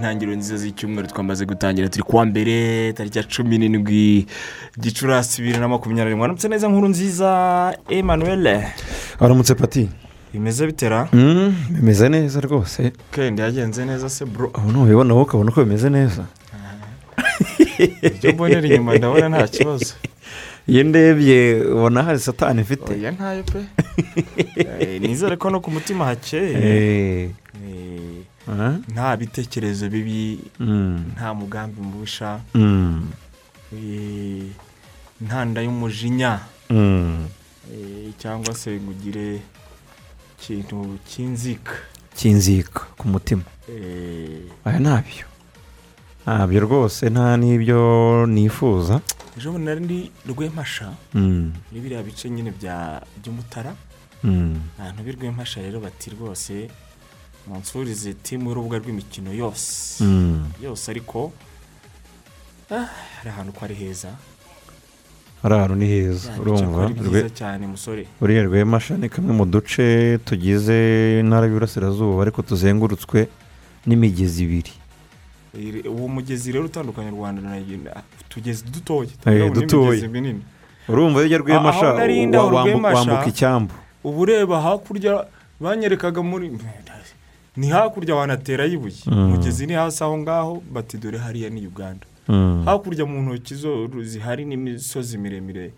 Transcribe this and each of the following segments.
Intangiriro nziza z'icyumweru twamaze gutangira turi kuwa mbere tariki ya cumi n'indwi gicurasi bibiri na makumyabiri mwaramutse neza nkuru nziza emmanuel waramutse pati bimeze bitera Mm, bimeze neza rwose kendi yagenze neza se bro aho nubibona wowe ukabona ko bimeze neza ibyo mbonera inyuma ndabona nta kibazo iyo ndebye ubona hari satani ifite oya ntayo pe Eh, nizere ko no ku mutima hakeye Eh, Eh. Nta bitekerezo bibi Mm, nta mugambi mubisha mm, eh, nta nda y'umujinya. Mm. Eh, cyangwa se ngo ugire ikintu cy'inzika. Kinzika ku mutima. Eh, aya ntabyo ntabyo rwose nta n'ibyo nifuza. Ejo bundi nari ndi rwemasha Mm, muri biriya bice nyine by'umutara. Ahantu b'i rwemasha rero bati rwose munsurize timu y'urubuga rw'imikino yose. Mm. yose ariko ah, hari ahantu ko ari heza. Hari ahantu ni heza urumva? uriya rwemasha ni kamwe mu duce tugize intara y'Iburasirazuba ariko tuzengurutswe n'imigezi ibiri. Uwo mugezi rero utandukanya u rwanda na utugezi dutoya Eh, dutoya. urumva iyo ujya rwemasha Rwemasha- wambuka icyambu. uba ureba hakurya banyerekaga muri ni hakurya wanatera ibuye Mm. umugezi ni hasi aho ngaho bati dore hariya ni uganda. Mm. hakurya mu ntoki zo zihari n'imisozi miremire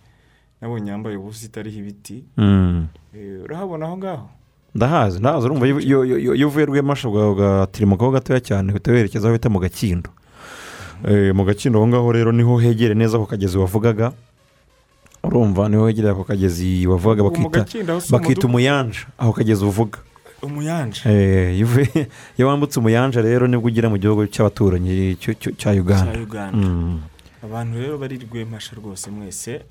nabonye yambaye ubusa itariho ibiti. Mm. Eh, urahabona aho ngaho? Ndahazi ndahazi. Urumva iyo- uvuye rwemasha ugatirimukaho gatoya cyane uhita werekeza aho bita mu gakindo. Eh, mu gakindo aho ngaho rero ni ho hegere neza ako kagezi wavugaga. Urumva ni ho hegereye ako kagezi wavugaga bakita aho umuyanja ako kagezi uvuga. Umuyanja Eh, iyo wambutse umuyanja rero ni bwo ugera mu gihugu cy'abaturanyi cya uganda Mm. abantu rero bari rwemasha rwose mwese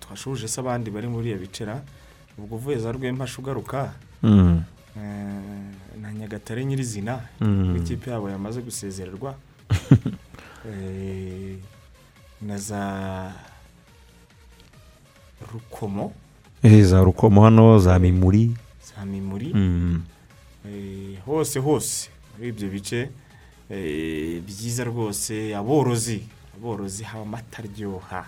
twashuje se abandi bari muri iyo bicera ubwo uvuye za rwemasha ugaruka Mm. eh, na nyagatare nyirizina Mm. ikipe yabo yamaze gusezererwa Eh, na za rukomo za rukomo hano za mimuri za mimuri Mm. Hose hose. Muri ibyo bice eh, byiza rwose aborozi. Aborozi haba amata aryoha.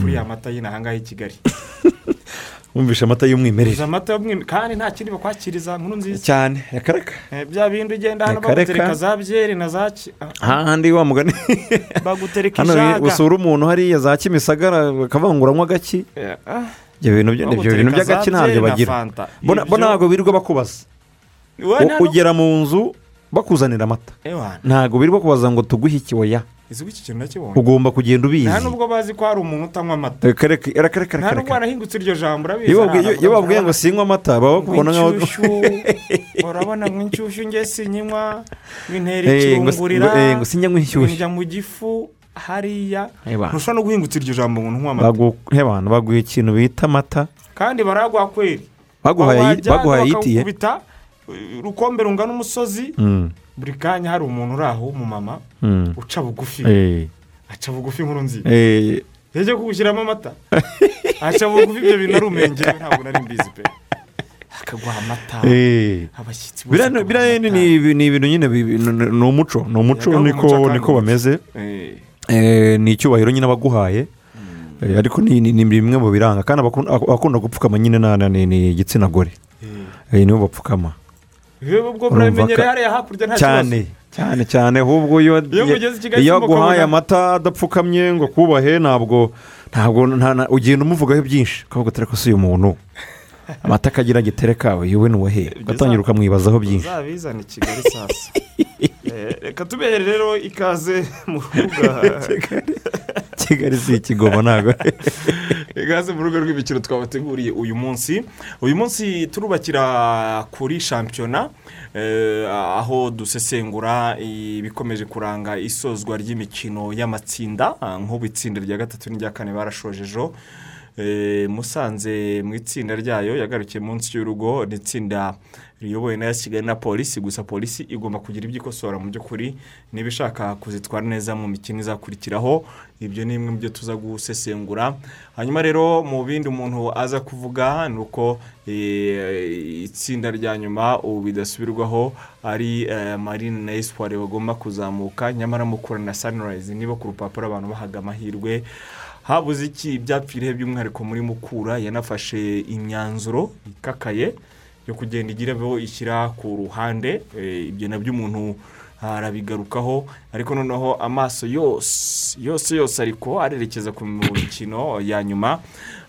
Kuri ya mata y'ino ahangaha i kigali. Wumvishe amata y'umwimerere. Amata kandi nta kindi bakwakiriza nkuru nziza. Cyane. Yakaraka Eh, bya bindi ugenda hano Reka, reka. bagutereka za byeri na za ki- ah, hahandi wa mugani. Bagutereka ijaga. usura umuntu hariya za kimisagara bakavanguramo agaki. Eh, ah, ibyo bintu by'agaki ntabyo bagira. Bo ntabwo birirwa bakubaza. Ugera mu nzu bakuzanira amata. Ntabwo birirwa kubaza ngo tuguhe iki? Oya. Ese ubu iki kintu nakibonye? Ugomba kugenda ubizi. Nta nubwo bazi ko hari umuntu utanywa amata. Nta nubwo reka. wanahingutse iryo jambo urabizi iyo babwiye- ngo sinywa amata baba bakubona nk'aho urabona ngo inshyushyu nge sinyinywa bintera Eh, ngo- eh, njya mu gifu hariya. Ntushobora no guhingutsa iryo jambo ngo ntunywe amata. Baguha ikintu bita amata. Kandi baraguha kweri. Baguhaye Wajyaga urukombe rungana umusozi Mm, buri kanya hari umuntu uri aho w'umumama mm. uca bugufi. Eh, aca bugufi nkuru nziza eh, yagiye kugushyiramo amata. Aca bugufi ibyo bintu ari umengero ntabwo nari mbizi pe. Akaguha amata eh. abashyitsi bose biriya ni ibintu nyine ni umuco ni umuco niko bameze. Eh, Eh, ni icyubahiro nyine abaguhaye. Eh, ariko ni bimwe mu biranga. Kandi abakunda gupfukama nyine ni igitsina gore. Eh. Eh, nibo bapfukama. Ubwo ka- hariya hakurya nta cyane cyane cyane. Ahubwo iyo aguhaye amata adapfukamye ngo akubahe ntabwo ntabwo nta- nta- ugenda umuvugaho byinshi. Ukavuga ati si uyu muntu. Amata akagira gitereka yewe ni uwahe ugatangira ukamwibazaho byinshi. uzabizana i kigali sasa Eh, reka tubehere rero ikaze mu rubuga kigali si ikigoma ntabwo. Ikaze mu rugo rw'imikino twabateguriye uyu munsi. Uyu munsi turubakira kuri shampiyona eh, aho dusesengura ibikomeje kuranga isozwa ry'imikino y'amatsinda nk'ubu itsinda rya gatatu n'irya kane barashojejo. Eh, musanze mu itsinda ryayo yagarukiye munsi y'urugo. Ni itsinda riyobowe na kigali na polisi gusa polisi igomba kugira ibyo ikosora mu by'ukuri. Niba ishaka kuzitwara neza mu mikino izakurikiraho ibyo ni bimwe mu byo tuza gusesengura. Hanyuma rero mu bindi umuntu aza kuvuga ni uko eh, itsinda rya nyuma ubu bidasubirwaho ari eh, marine na espoir bagomba kuzamuka. Nyamara mukura na sunrise. Niba ku rupapuro abantu bahaga amahirwe habuze iki byapfiriye by'umwihariko muri mukura yanafashe imyanzuro ikakaye yo kugenda igira abo ishyira ku ruhande. Eh, ibyo na byo umuntu arabigarukaho ariko noneho amaso yose yose yose ariko arerekeza ku mikino ya nyuma.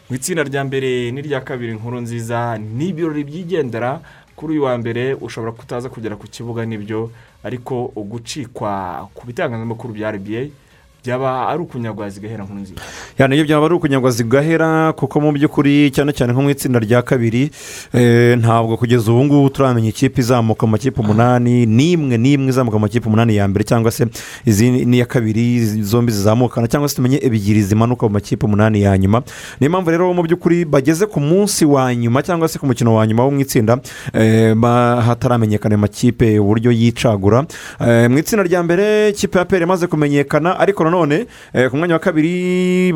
Mu itsinda rya mbere n'irya kabiri inkuru nziza ni ibirori byigendera kuri uyu wa mbere ushobora kutaza kugera ku kibuga ni byo ariko gucikwa ku bitangazamakuru bya rba byaba ari ukunyagwa zigahera nkuru nziza yani iyo byaba ari ukunyagwa zigahera kuko mu by'ukuri cyane cyane nko mu itsinda rya kabiri eh, ntabwo kugeza ubu ngubu turamenya ikipe izamuka mu makipe umunani n'imwe n'imwe izamuka mu makipe umunani ya mbere cyangwa se izindi n'iya kabiri zombi zizamukana cyangwa se tumenye ebyiri zimanuka mu makipe umunani ya nyuma. Niyo mpamvu rero mu by'ukuri bageze ku munsi wa nyuma cyangwa se ku mukino wa nyuma wo mu itsinda eh, hataramenyekana ayo makipe uburyo yicagura. Eh, mu itsinda rya mbere ikipe ya peri imaze kumenyekana ariko nanone eh, ku mwanya wa kabiri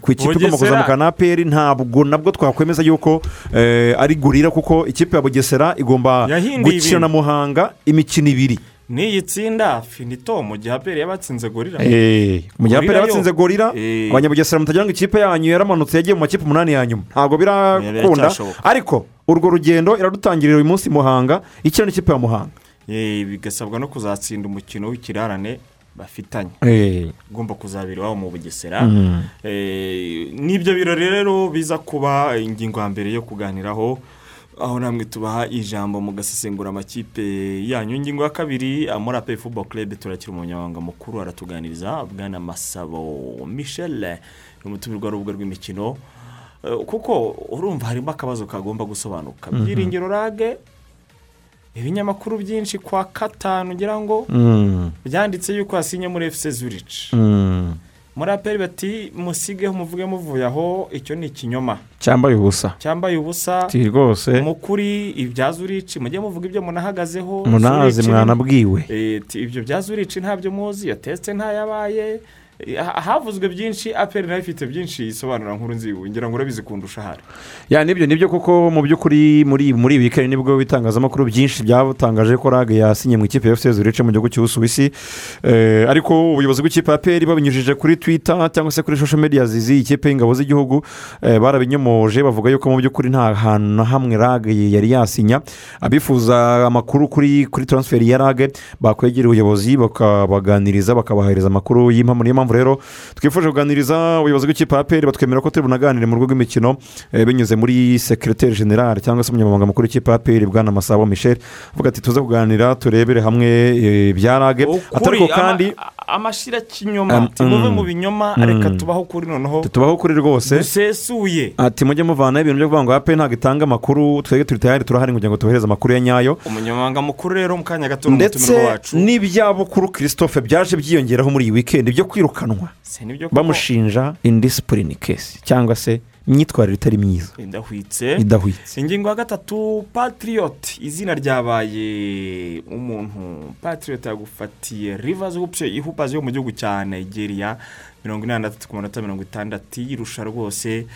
ku ikipe igomba kuzamuka na peri ntabwo nabwo twakwemeza yuko eh, ari gurira kuko ikipe ya bugesera igomba gukina na muhanga imikino ibiri. N'iyi tsinda finito mu gihe aperi yabatsinze gorira Eh, mu gihe aperi yabatsinze gorira abanyabugesera mutagira ngo ikipe yanyu yaramanutse yagiye mu makipe umunani ya nyuma. Ntabwo birakunda ariko urwo rugendo iradutangirira uyu munsi muhanga ikina n'ikipe ya muhanga. Bigasabwa no kuzatsinda umukino w'ikirarane bafitanye. Eh, ugomba kuzabera iwabo mu bugesera. Mm. Eh, n'ibyo birori rero biza kuba ingingo ya mbere yo kuganiraho aho namwe tubaha ijambo mugasesengura amakipe yanyu. Ingingo ya kabiri muri ape fubo club turakira umunyamabanga mukuru aratuganiriza bwana masabo michel. Ni umutumirwa w'urubuga rw'imikino. Eh, kuko urumva harimo akabazo kagomba gusobanuka. Byiringiro rage ibinyamakuru byinshi kwa katanu ngira ngo Mm. byanditse yuko hasinye muri efuse zurici Mm. muri aperi bati musigeho muvuge muvuye aho icyo ni ikinyoma. Cyambaye ubusa. Cyambaye ubusa. Rwose. Mukuri ibya zurici mujye muvuga ibyo munahagazeho. Munazi mwanabwiwe. Eh, ibyo bya zurici ntabyo muzi iyo tesite ntayabaye. Havuzwe byinshi aperi na yo ifite byinshi isobanura nkuru nzibu ngira ngo urabizi kundusha ahari ya ni byo ni byo kuko mu by'ukuri muri muri wikendi ni bwo bitangazamakuru byinshi byatangaje ko rage yasinye mu ikipe ya efuse zurice mu gihugu cy'ubusuwisi. Eh, ariko ubuyobozi bw'ikipe ya peri babinyujije kuri twita cyangwa se kuri social media zizi ikipe y'ingabo z'igihugu. Eh, barabinyomoje bavuga yuko mu by'ukuri nta hantu na hamwe rage yari yasinya. Abifuza amakuru kuri kuri taransiferi ya rage bakwegera ubuyobozi bakabaganiriza bakabahereza amakuru y'impamo niyo mpamvu rero twifuje kuganiriza ubuyobozi bw'ikipe ya peri batwemera ko turi bunaganire mu rugo rw'imikino eh, binyuze muri sekiriteri generale cyangwa se umunyamabanga mukuru w'ikipe ya peri bwana masabo michel avuga ati tuze kuganira turebere hamwe eh, ibya rage atari ko kandi amashyira kinyoma timuve mm. mu binyoma. Mm. reka tubaho kuri noneho. Tubaho kuri rwose. Dusesuye ati mujye muvanaho ibintu byo kuvuga ngo ape ntabwo itanga amakuru twebwe turi tayari turahari kugira ngo tubohereze amakuru ya nyayo. Umunyamabanga mukuru rero mu kanya gato ni ndetse umutumirwa wacu n'ibyabukuru christophe byaje byiyongeraho muri iyi wikendi byo kwirukanwa Koko? Bamushinja indisipurine kesi cyangwa se imyitwarire itari myiza. Idahwitse. Idahwitse. Ingingo ya gatatu patiriyoti izina ryabaye umuntu. Patiriyoti yagufatiye rivazi ihupazi yo mu gihugu cya nigeria. Mirongo inani na tatu ku manota mirongo itandatu yirusha rwose.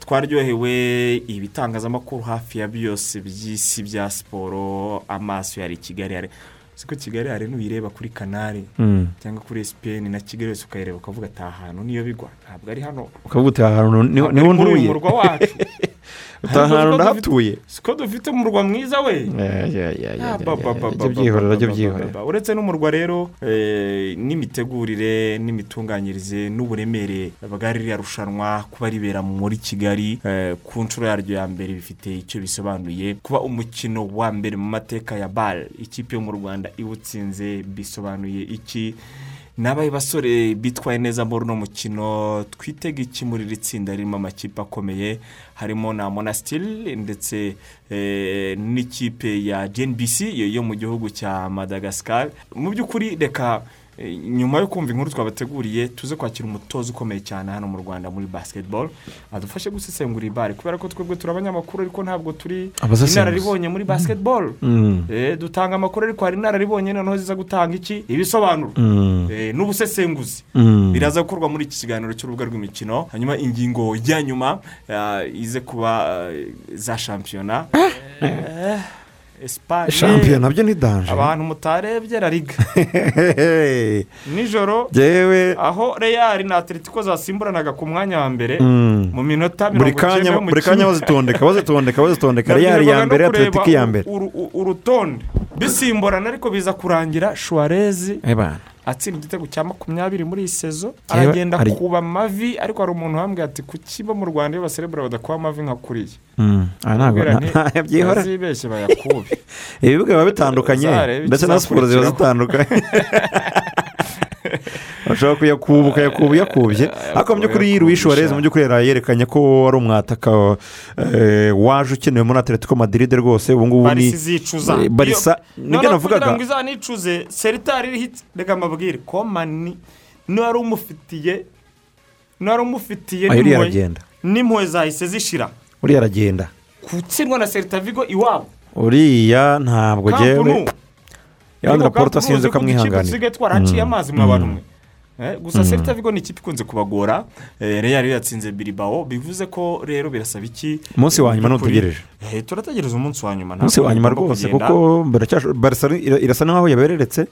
Twaryohewe ibitangazamakuru hafi ya byose by'isi bya siporo amaso yari i kigali siko kigali hari n'uyireba kuri kanari Mm. cyangwa kuri esipeni na kigali yose ukayireba ukavuga ati aha hantu niyo bigwa. Ntabwo ari hano. Ukavuga uti aha hantu ni ho ntuye murwa wacu. uti aha hantu ndahatuye siko dufite umurwa mwiza we ibyo byihorera ibyo byihorera uretse n'umurwa rero n'imitegurire n'imitunganyirize n'uburemere bwa ririya rushanwa kuba ribera muri kigali ku nshuro yaryo ya mbere bifite icyo bisobanuye kuba umukino wa mbere mu mateka ya bare ikipe yo mu rwanda iwutsinze bisobanuye iki n'abaye basore bitwaye neza muri uno mukino twitega iki muri iri tsinda ririmo amakipe akomeye harimo na monasitiri ndetse eh, n'ikipe ya gnbc yo mu gihugu cya madagascar. Mu by'ukuri reka nyuma yo kumva inkuru twabateguriye tuze kwakira umutoza ukomeye cyane hano mu rwanda muri basketball. Adufashe gusesengura ibare kubera ko twebwe turi abanyamakuru ariko ntabwo turi inararibonye muri basketball. Mm. Eh, dutanga amakuru ariko hari inararibonye noneho ziza gutanga iki? Ibisobanuro. Mm. Eh, n'ubusesenguzi. Mm. biraza gukorwa muri iki kiganiro cy'urubuga rw'imikino hanyuma ingingo ya nyuma eh, ize kuba za shampiyona. Espagne shampiyona na byo ni danje abantu mutarebye la liga. Nijoro yewe. aho real na atletico zasimburanaga ku mwanya wa mbere Mm. mu minota mirongo icyenda buri kanya bazitondeka bazitondeka bazitondeka. Reyari ya mbere atletic iya mbere. urutonde. Bisimburana ariko biza kurangira shuwarezi. Atsinda igitego cya makumyabiri muri iyi sezo aragenda kuba amavi ariko hari umuntu wambwiye ati kuki bo mu rwanda iyo baserebura badakuba amavi nka kuriya? Mm. Ah, nta- byihora bazibeshye bayakube ibibuga biba bitandukanye ndetse na siporo ziba zitandukanye. bashobora kuyakuba ukayakuba uyakubye ariko mu by'ukuri. Luis Suarez mu by'ukuri yari yerekanye ko ari umwataka eh, waje ukenewe muri atletico madrid rwose. Ubu ngubu ni barisi zicuza Eh, Barca, Iyo- ni byo navugaga. kugira ngo izanicuze seritari reka mbabwire komani niba wari umufitiye niba wari umufitiye uriya n'impuhwe zahise zishira. Uriya aragenda gutsindwa na serita vigo iwabo. Uriya ntabwo ngewe Ariko porota sinzi uzi ko udukipe kamwihanganira dusigaye twaraciye Mm. amazi mwa bantu Mm. mwe Eh, gusa serita vigo ni ikipe ikunze kubagora. Eh, real yatsinze biribawo bivuze ko rero birasaba iki? Umunsi wa nyuma ntutegereje. Eh, turategereza umunsi wa nyuma. Umunsi wa nyuma rwose kuko irasa n'aho yabereretse.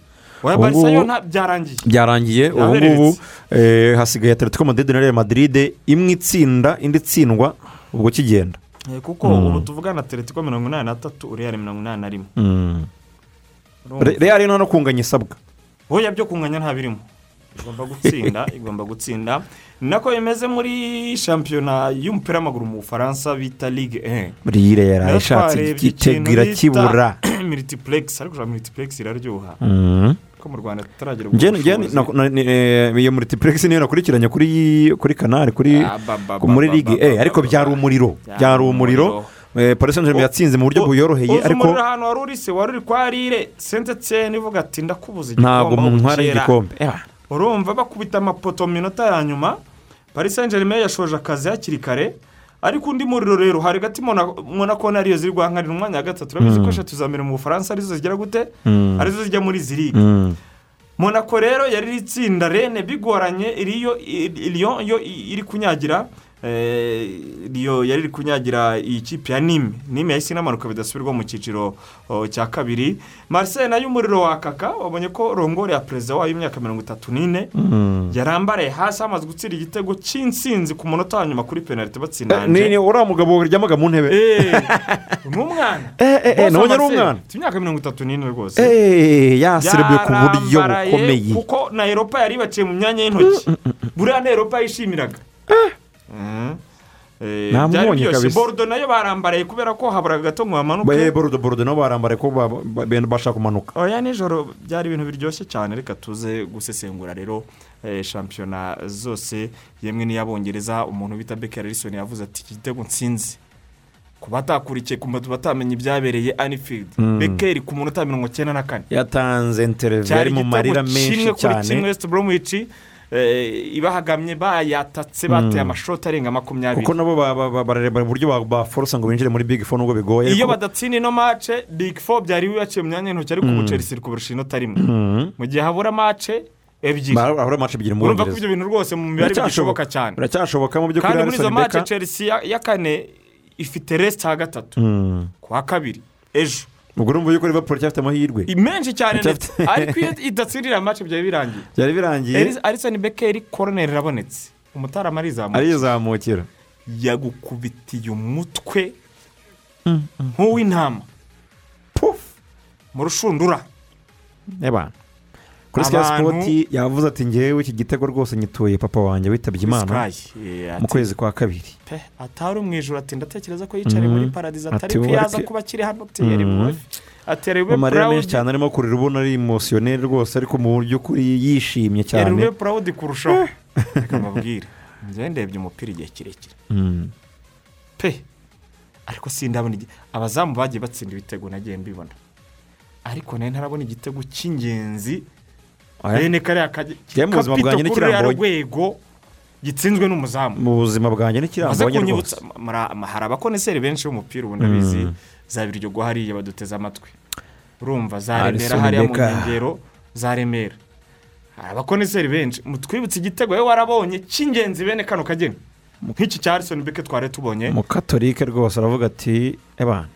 Byarangiye. Byarangiye. Ubu ngubu eh, hasigaye atletico madrid na real madrid. Imwe itsinda indi itsindwa. Ubwo kigenda. Eh, kuko Mm. ubu tuvugana atletico mirongo inani n'atatu ureyari mirongo inani na rimwe. Mm. Re- real nta no kunganya isabwa. Oya byo kunganya nta birimo. Igomba gutsinda igomba gutsinda. Nako bimeze muri shampiyona y'umupira w'amaguru mu bufaransa bita ligue 1 buriya yari Nayo ishatse irakibura bita multiplex. Ariko ujya multiplex iraryoha. Mm. ko mu rwanda ni- eh, iyo multiplex niyo nakurikiranye kuri kuri kanari kuri muri ligue ba- ariko byari umuriro. Byari umuriro. Eh, germain yatsinze mu buryo buyoroheye ariko umuriro ahantu wari uri se wari uri kwa rire sentetseni ivuga ati ndakubuza ntabwo aho mu ntwara bukera." y'igikombe Eh, urumva bakubita amapoto mu minota ya nyuma paris saint germain yashoje akazi hakiri kare ariko undi muriro rero hari hagati monako nariyo ziri guhanganira umwanya wa gatatu urabizi ko eshatu za mbere mu bufaransa ari zo zigera gute Mm. ari zo zijya muri izi ligue Mm. monako rero yari itsinda rene bigoranye iriyo iriyo yo iri kunyagira eh, iriyo yari iri kunyagira iyi kipe ya nime nime yahise inamanuka bidasubirwa mu cyiciro oh, cya kabiri. Marseille na yo umuriro wakaka wabonye ko rongore ya perezida wayo y'imyaka mirongo itatu n'ine Mm. yarambaraye hasi hamaze gutsinda igitego cy'insinzi ku munota wa nyuma kuri penaliti batsinda Eh, ni uriya mugabo waryamaga mu ntebe. Eh, ni umwana. Eh, eh, eh, nabonye ari umwana. afite imyaka mirongo itatu n'ine rwose. Eh, yaserebuye ku buryo bukomeye. kuko na eropa yari ibaciye mu myanya y'intoki. Buriya na eropa yishimiraga. Eh, byari kabisa. borudo na yo barambaraye kubera ko haburaga gato ngo bamanuke borudo borudo nabo barambaraye ko bashaka kumanuka oya nijoro byari ibintu biryoshye cyane reka tuze gusesengura rero shampiyona zose yemwe n'iy'abongereza umuntu bita beke harrison yavuze ati iki gitego nsinzi ku batakurikiye ku batamenye ibyabereye anifield Mm. bekeri ku munota mirongo icyenda na kane yatanze interiviyu cyari ari mu marira igitego menshi kimwe kuri kimwe cyane west bromwich eh, ibahagamye bayatatse bateye amashoti arenga makumyabiri. Kuko nabo ba- ba- ba- barareba uburyo ba- baforosa ngo binjire muri big four nubwo bigoye? Iyo badatsinda ino mace big four byari bibaciye mu myanya y'intoki ariko ubu chelsea iri kubarusha inota rimwe Mm. mu gihe habura mace ebyiri. Bahura mace ebyiri mu urumva ko bwongereza ibyo bintu rwose mu mibare bigishoboka cyane. biracyashoboka mu by'ukuri kandi muri izo mace chelsea ya- kane ifite resita ya gatatu. Ku wa kabiri. Ejo. Ubwo urumva yuko liverpool cyafite amahirwe menshi cyane ndetse ariko iyo idatsindira mace byari birangiye. Byari birangiye. Alisson Becker koroneri irabonetse. Umutarama arizamuye arizamukira. Yagukubitiye umutwe. Nk'uw'intama. Mu rushundura. Eba. Kuri Abantu- sport yavuze ati ngewe iki gitego rwose nyituye papa wanjye witabye imana eh, mu kwezi kwa kabiri. Atari mu ijoro ati ndatekereza ko yicariye Mhm. muri paradizo Ati, atari ko ubu yaza ariko- kuba akiri hano ati yari Mhm. ube amarira menshi cyane arimo kurira ubona ari emosiyoneri rwose ariko mu by'ukuri yishimye atera ube cyane purawudi kurushaho. Reka mbabwire njyewe ndebye umupira igihe kirekire. Mm. pe ariko sindabona igi- abazamu bagiye batsinda ibitego nagiye mbibona. Ariko na yo ntarabona igitego cy'ingenzi Bene kariya mu kapito kuri n'ikirambo- rwego gitsinzwe n'umuzamu. Mu buzima bwanjye n'ikirambo maze mbonye kunyibutsa rwose hari abakoneseri benshi b'umupira ubu ndabizi. Mm. za biryogo hariya baduteze amatwi. Urumva za remera hariya mu nkengero za remera. Hari abakoneseri benshi mutwibutse igitego wowe warabonye cy'ingenzi bene kano kageni. Nk'iki cya Alisson Becker twari tubonye. Umukatolike rwose aravuga ati ebana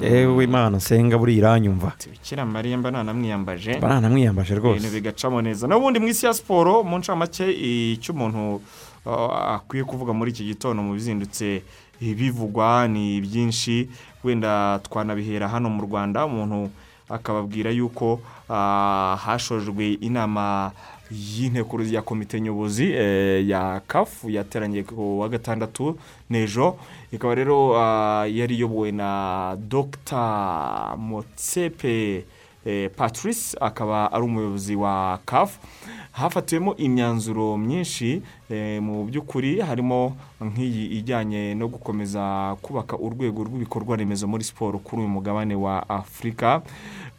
yewe imana nsenga buriya iranyumva. Bikira mariya mba nanamwiyambaje. Baranamwiyambaje rwose. Ibintu bigacamo neza. N'ubundi mu isi ya siporo mu ncamake icyo umuntu uh, akwiye kuvuga muri iki gitondo mu bizindutse bivugwa ni byinshi wenda twanabihera hano mu rwanda umuntu akababwira yuko uh, hashojwe inama y'inteko ya komite nyobozi eh, ya kafu yateranye ku wa gatandatu n'ejo. Ikaba rero uh, yari iyobowe na dr. Motsepe eh, patrice akaba ari umuyobozi wa kafu hafatiwemo imyanzuro myinshi eh, mu by'ukuri harimo nk'iyi ijyanye no gukomeza kubaka urwego rw'ibikorwa remezo muri siporo kuri uyu mugabane wa afurika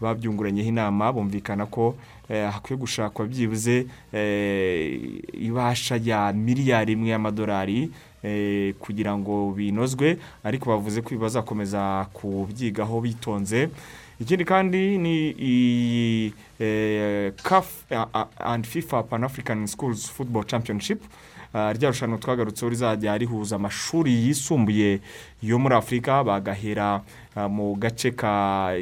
babyunguranyeho inama bumvikana ko eh, hakwiye gushakwa byibuze eh, ibasha ya miliyari imwe y'amadolari eh, kugira ngo binozwe ariko bavuze ko bazakomeza kubyigaho bitonze. Ikindi kandi ni iyi eh, CAF and FIFA Pan African Schools Football Championship Ah, rya rushanwa twagarutseho rizajya rihuza amashuri yisumbuye yo muri afurika bagahera ah, mu gace ka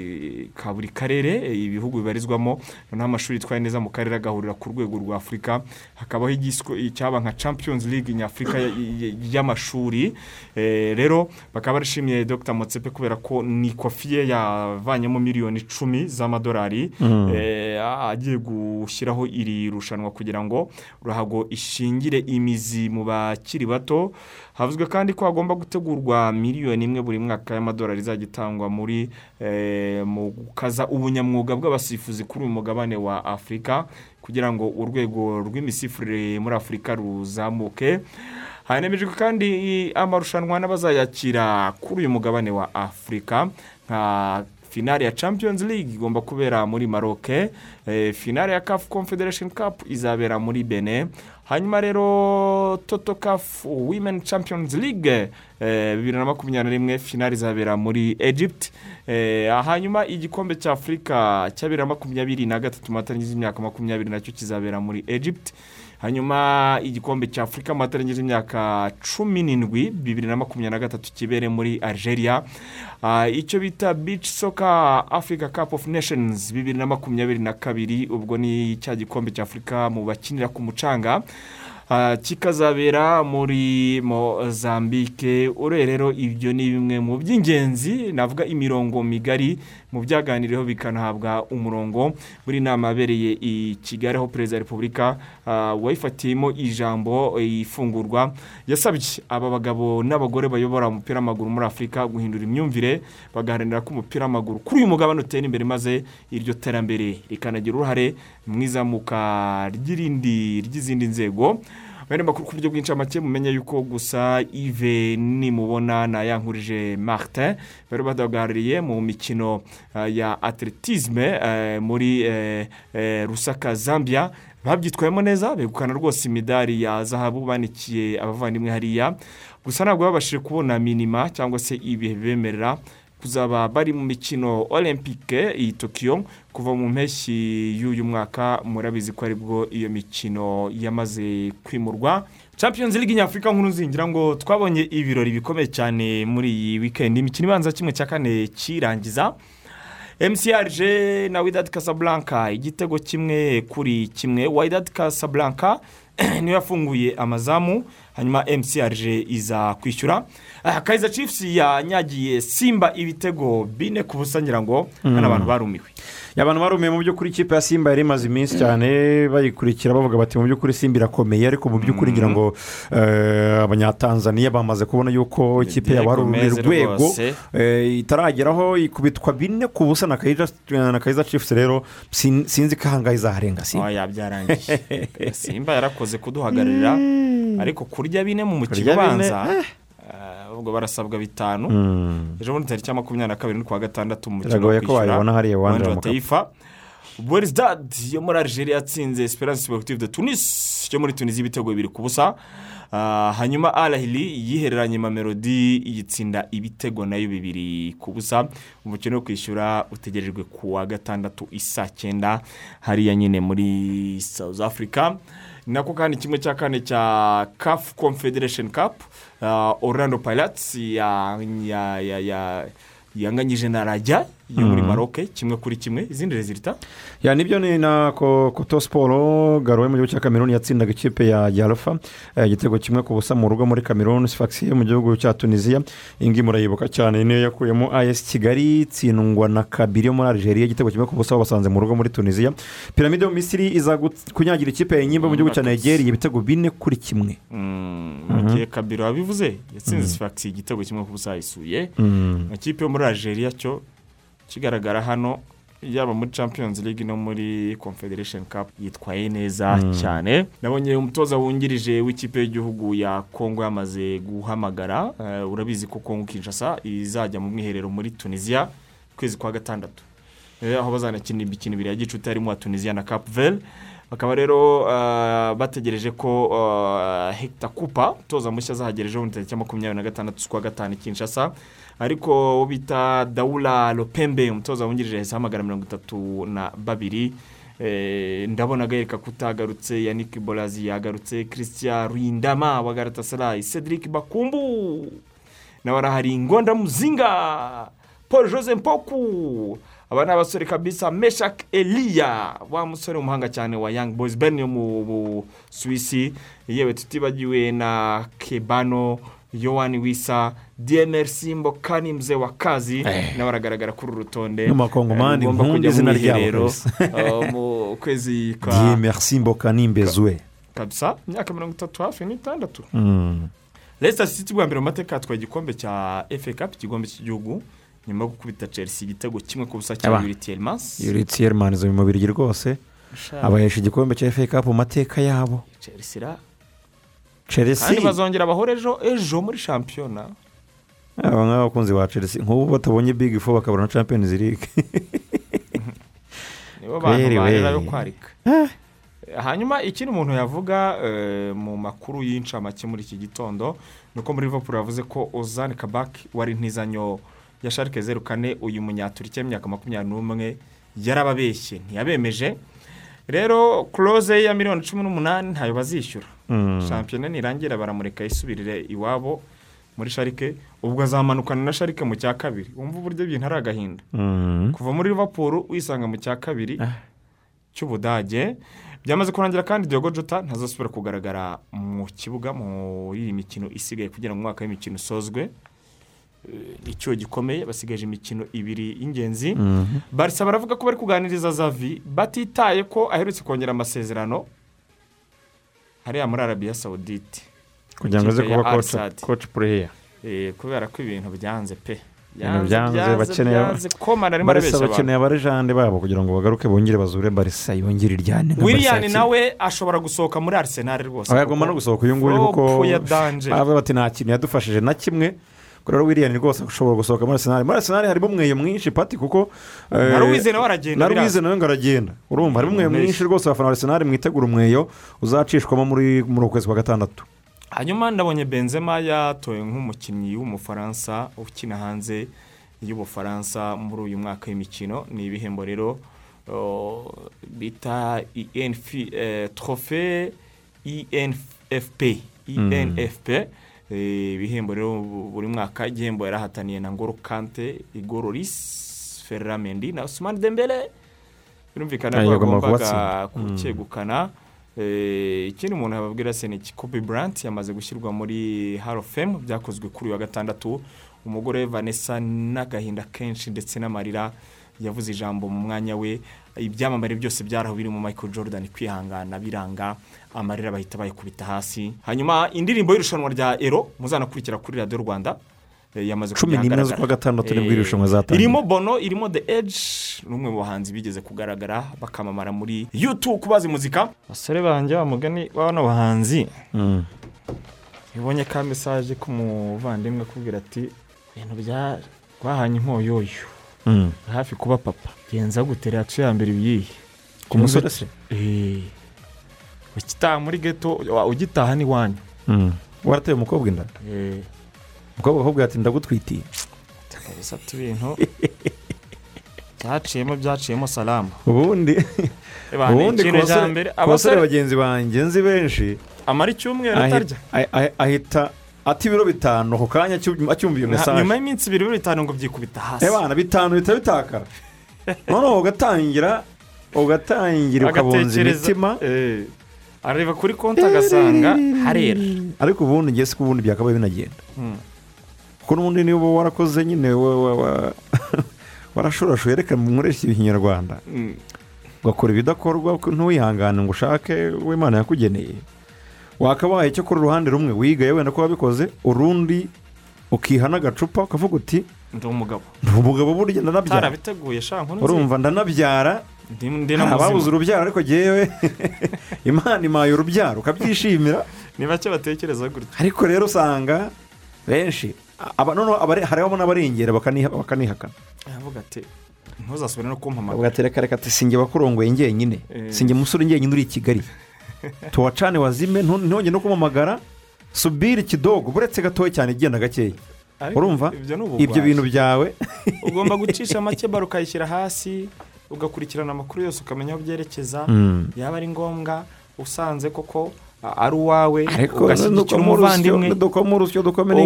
buri karere eh, ibihugu bibarizwamo. Noneho amashuri yitwaye neza mu karere agahurira ku rwego rwa afurika hakabaho icyaba nka champions league nyafurika y'amashuri. Eh, rero bakaba barishimiye dr. Motsepe kubera ko ni kofi ye yavanyemo miliyoni icumi z'amadolari. Eh, agiye gushyiraho iri rushanwa kugira ngo ruhago ishingire imizi mu bakiri bato. Havuzwe kandi ko hagomba gutegurwa miliyoni imwe buri mwaka y'amadolari izajya itangwa muri eh, mu gukaza ubunyamwuga bw'abasifuzi kuri uyu mugabane wa afurika kugira ngo urwego rw'imisifurire muri afurika ruzamuke. Hanemejwe kandi amarushanwa n'abazayakira kuri uyu mugabane wa afurika nka finale ya champions league igomba kubera muri maroc eh, finale ya caf confederation cup izabera muri benin hanyuma rero toto caf women champions league eh, bibiri na makumyabiri na rimwe finale izabera muri egypt. Eh, hanyuma igikombe cya afurika cya bibiri na makumyabiri na gatatu mu matariki y'imyaka makumyabiri na cyo kizabera muri egypt. Hanyuma igikombe cya afurika mu y'imyaka cumi n'indwi bibiri na makumyabiri na gatatu kibere muri algeria. Ah, icyo bita beach soccer africa cup of nations bibiri na makumyabiri na kabiri. Ubwo ni cya gikombe cya afurika mu bakinira ku mucanga. Ah, kikazabera muri mozambique. Urebe rero ibyo ni bimwe mu by'ingenzi navuga imirongo migari mu byaganiriweho bikanahabwa umurongo. Muri nama yabereye i kigali aho perezida wa repubulika ah, wayifatiyemo ijambo eh, ifungurwa yasabye aba bagabo n'abagore bayobora umupira w'amaguru muri afurika guhindura imyumvire bagaharanira ko umupira w'amaguru kuri uyu mugabane utera imbere maze iryo terambere rikanagira uruhare mu izamuka ry'izindi nzego. Bene makuru ku buryo bw'incamake mumenye yuko gusa ive nimubona na yankurije martin. Bari badahagarariye mu mikino ah, ya atletisme eh, muri eh, eh, rusaka zambia. Babyitwayemo neza begukana rwose imidari ya zahabu banikiye abavandimwe hariya. Gusa ntabwo babashije kubona minima cyangwa se ibihe bibemerera kuzaba bari mu mikino olympique i tokiyo kuva mu mpeshyi y'uyu mwaka murabizi ko ari bwo iyo mikino yamaze kwimurwa. Champions league nyafurika nkuru nzingira ngo twabonye ibirori bikomeye cyane muri iyi weekend. Imikino ibanza kimwe cya kane kirangiza. Mcrg na widad casablanca igitego kimwe kuri kimwe. Widad casablanca niyo yafunguye amazamu. Hanyuma mcrg iza kwishyura. Kaiza chiefs yanyagiye simba ibitego bine ku busa ngira ngo hano abantu barumiwe. Abantu barumiye mu by'ukuri ikipe ya simba yari imaze iminsi cyane bayikurikira bavuga bati mu by'ukuri simba irakomeye ariko mu by'ukuri ngira ngo eh, abanyatanzaniya bamaze kubona yuko ikipe yabo hari urundi Gomez rwego rwose. eh, itarageraho ikubitwa bine ku busa na kayiza cifusi rero sin- sinzi ko ahangaha izaharenga simba. Oya byarangiye simba yarakoze kuduhagararira ariko kurya bine mu mukino Kurya bine, ubanza eh, ubwo barasabwa bitanu. Mm. ejo bundi tariki ya makumyabiri na kabiri n'ukwa gatandatu mu mukino wa mu taifa. Bouersdad yo muri Algeria yatsinze Esperance Sportive de Tunis yo muri Tunisia ibitego bibiri ku busa. Ah, hanyuma Ahly yihereranye Mamelodi yitsinda ibitego na yo bibiri ku busa. Umukino wo kwishyura utegerejwe ku wa gatandatu isaa cyenda hariya nyine muri South Africa. Nako kandi kimwe cya kane cya CAF Confederation Cup. Orlando Pirates ya ya ya ya yanganyije na rajya yo muri maroc kimwe kuri kimwe izindi rezilita. Ya ni byo ni na ko- koto siporo garowe mu gihugu cya kameruni yatsindaga ikipe ya yarufa eh, igitego kimwe ku busa mu rugo muri kameruni sifagisi yo mu gihugu cya tunisiya iyi ngiyi murayibuka cyane niyo yakuyemo as kigali itsindwa na kabiri yo muri algeria igitego kimwe ku busa basanze mu rugo muri tunisiya piramide yo mu misiri iza kunyagira ikipe ya nyimba mu gihugu cya nigeria ibitego bine kuri kimwe. Mu gihe kabiro wabivuze yatsinze sifagisi igitego kimwe ku busa yisuye Mm. ikipe yo muri algeria cyo kigaragara hano yaba muri champions league no muri confederation cup yitwaye neza cyane. Nabonye umutoza wungirije w'ikipe y'igihugu ya kongo yamaze guhamagara. Eh, urabizi ko kongo kinshasa izajya mu mwiherero muri tunisia ukwezi kwa gatandatu. Eh, aho bazanakina imikino ibiri ya gicuti harimo wa tunisia na cap vert. Bakaba rero eh, bategereje ko hector kupa umutoza mushya azahagera ejo bundi tariki ya makumyabiri na gatandatu z'ukwa gatanu kinshasa ariko uwo bita dawula lopembe umutoza wungirije yahise ahamagara mirongo itatu na babiri Eh, ndabona agaheka kutagarutse yannick borazi yagarutse christian rwindama wa garatasarayi cedric bakumbu. Nawe arahari muzinga paul jose mpoku. Aba ni abasore kabisa meshak eliya wa musore w'umuhanga cyane wa young boys ben yo mu busuwisi. Yewe tutibagiwe na kebano yohani wisa dmr simbo kani mzee wa kazi nawe aragaragara kuri uru rutonde N'umakongomani, Eh, nkunda izina ryabo eh, mu kwezi kwa diye merci mboka nimbezwe kabisa imyaka mirongo itatu hafi n'itandatu. Leicester City bwa mbere mu mateka yatwaye igikombe cya FA Cup igikombe cy'igihugu nyuma yo gukubita Chelsea igitego kimwe ku busa cya. Yuri Tielemans. Yuri tiyermani mu mubiri rwose. Abahesha igikombe cya efe kapu mu mateka yabo. Chelsea chelsea. Kandi bazongera bahora ejo ejo muri shampiyona. Aba ngaba abakunzi ba chelsea. Nk'ubu batabonye big four bakabona champions league. Nibo bantu barera yo kwarika. Hanyuma ikindi umuntu yavuga eh, mu makuru y'incamake muri iki gitondo ni uko muri Liverpool yavuze ko ozani kabaki wari intizanyo ya sharike zeru kane uyu munyaturike w'imyaka makumyabiri n'umwe yarababeshye ntiyabemeje. Rero kuroze ya miliyoni cumi n'umunani ntayo bazishyura. Shampiyona nirangira baramureka yisubirire iwabo muri sharike ubwo azamanukana na sharike mu cya kabiri. Wumva uburyo ibintu ari agahinda. Mm. kuva muri Liverpool wisanga mu cya kabiri cy'ubudage. Byamaze kurangira kandi Diogo Jota ntazasubira kugaragara mu kibuga muri iyi mikino isigaye kugira ngo umwaka w'imikino usozwe. Eh, ni cyo gikomeye basigaje imikino ibiri y'ingenzi. Mhm. barisa baravuga ko bari kuganiriza zavi batitaye ko aherutse kongera amasezerano. Hariya muri arabiya sawudite kugira ngo aze kuba koci pureya Eh, kubera ko ibintu byanze pe. Ibintu byanze, bakeneye- komana arimo barisa arabeshya abantu. bakeneye abarejande babo kugira ngo bagaruke bongere bazure barisa yongere iryane nka william nawe ashobora gusohoka muri arsenal rwose aba yagomba no gusohoka uyu nguyu kuko bati nta kintu yadufashije na kimwe. Rero william rwose ashobora gusohoka muri arsenal. Muri arsenal harimo umweyo mwinshi pati kuko eh, na ruwize nawe aragenda na ruwize nawe ngo aragenda. Urumva harimo umweyo mwinshi rwose abafana ba arsenal mwitegura umweyo uzacishwamo muri muri uku kwezi kwa gatandatu. Hanyuma ndabonye benzema yatowe nk'umukinnyi w'umufaransa ukina hanze y'ubufaransa muri uyu mwaka w'imikino. Ni ibihembo rero bita eh, trofe enfp enfp Eh, ibihembo rero bu- buri mwaka igihembo yarahataniye na ngoro kante igororis ferramendi na usman dembele. Birumvikana ko kubatsinda. kucyegukana Eh, ikindi umuntu yababwira se ni kobe Bryant yamaze gushyirwa muri hall of fame byakozwe kuri uyu wa gatandatu. Umugore we vanessa n'agahinda kenshi ndetse n'amarira yavuze ijambo mu mwanya we. Ibyamamare byose byari aho birimo michael jordan kwihangana biranga. Amarira bahita bayikubita hasi. Hanyuma indirimbo y'irushanwa rya ero muzanakurikira kuri radiyo rwanda eh, yamaze cumi n'imwe z'ukwa gatandatu ni bwo Eh, irushanwa zatangiye. irimo bono irimo the edge ni umwe mu bahanzi bigeze kugaragara bakamamara muri youtube kubazi muzika. Abasore banjye wa mugani wa bano bahanzi. Mm. ibonye ka mesaje k'umuvandimwe akubwira ati ibintu bya rwahanye inkoyoyo Mm. hafi kuba papa. Genza gute reaction ya mbere ibiyihe ku musore se? Ukitaha muri geto wa- ugitaha n'iwanyu Mm. warateye umukobwa inda? Eh, umukobwa akubwira ati ndagutwitiye. Kabisa ibintu. Byaciyemo byaciyemo salamu. Ubundi ubundi ku basore bagenzi banjye nzi benshi. Amara icyumweru ahi- atarya. ahi- ahi- ahita ata ibiro bitanu ako kanya acyum- acyumva iyo Nka- mesaje nyuma y'iminsi ibiri bibiri bitanu ngo byikubita hasi. Ebana bitanu bihita bitakara. Noneho ugatangira ugatangira ukabunza imitima. Eh, areba kuri konti agasanga harera ariko ubundi ngiye si ko ubundi byakabaye binagenda Hmm. kuko n'ubundi niba warakoze nyine wa- wa- wa- warashorashoye reka nkoreshe ikinyarwanda Mm. ugakora ibidakorwa ko ntiwihangane ngo ushake uwo imana yakugeneye wakabaye cyo kuri uruhande rumwe wigaye wenda ko wabikoze urundi ukiha n'agacupa ukavuga uti ndi umugabo burya nzi urumva ndanabyara ababuze muzima. urubyaro ariko ngewe imana imaye urubyaro ukabyishimira ni bake batekereza gutya. Ariko rero usanga benshi noneho hariho n'abarengera bakaniha- bakanihakana. Aravuga ati ntuzasubire no kumpamagara ati reka reka ati sinjye bakurongoye njyenyine. Eh. sinjye musore njyenyine uri i kigali. Tuwacane wazime ntihongere no kumamagara. Subire kidogo buretse gatoya cyane igenda gakeya. Urumva? ibyo bintu byawe. Ugomba gucisha make baro ukayishyira hasi. Ugakurikirana amakuru yose ukamenya aho byerekeza Mm. yaba ari ngombwa usanze koko ari uwawe ugashyigikira umuvandimwe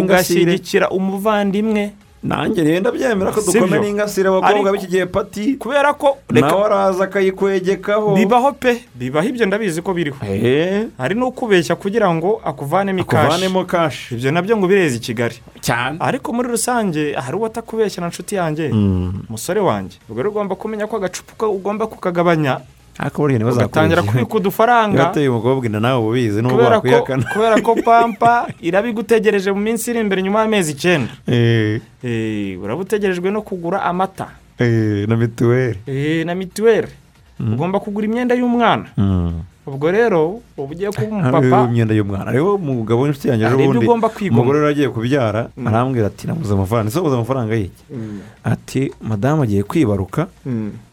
ugashyigikira umuvandimwe nanjye rero ndabyemera ko Si dukome byo. n'ingasire abakobwa b'iki gihe pati. Kubera ko nawe araza akayikwegekaho bibaho pe bibaho ibyo ndabizi ko biriho. Hari n'ukubeshya kugira ngo akuvanemo ikashi akuvanemo kashi ibyo na byo ngo bireze i kigali. Cyane. Ariko muri rusange hari uwo atakubeshya na nshuti yanjye. Umusore wanjye. Ubwo rero ugomba kumenya ko agacupa ugomba kukagabanya ariko buriya ugatangira kubika udufaranga ateye umukobwa inda nawe ubizi ko wakwihakana kubera ko pampa irabigutegereje mu minsi iri imbere nyuma y'amezi icyenda Eh, Eh, uraba utegerejwe no kugura amata eh, na mituweli Eh, na mituweli ugomba kugura imyenda y'umwana ubwo rero uba ugiye kuba umupapa. imyenda y'umwana. Hariho umugabo w'inshuti yanjye ugomba kwigomwa. umugore yari agiye kubyara arambwira ati nabuze amafaranga. Ese wabuze amafaranga y'iki? Ati madamu agiye kwibaruka.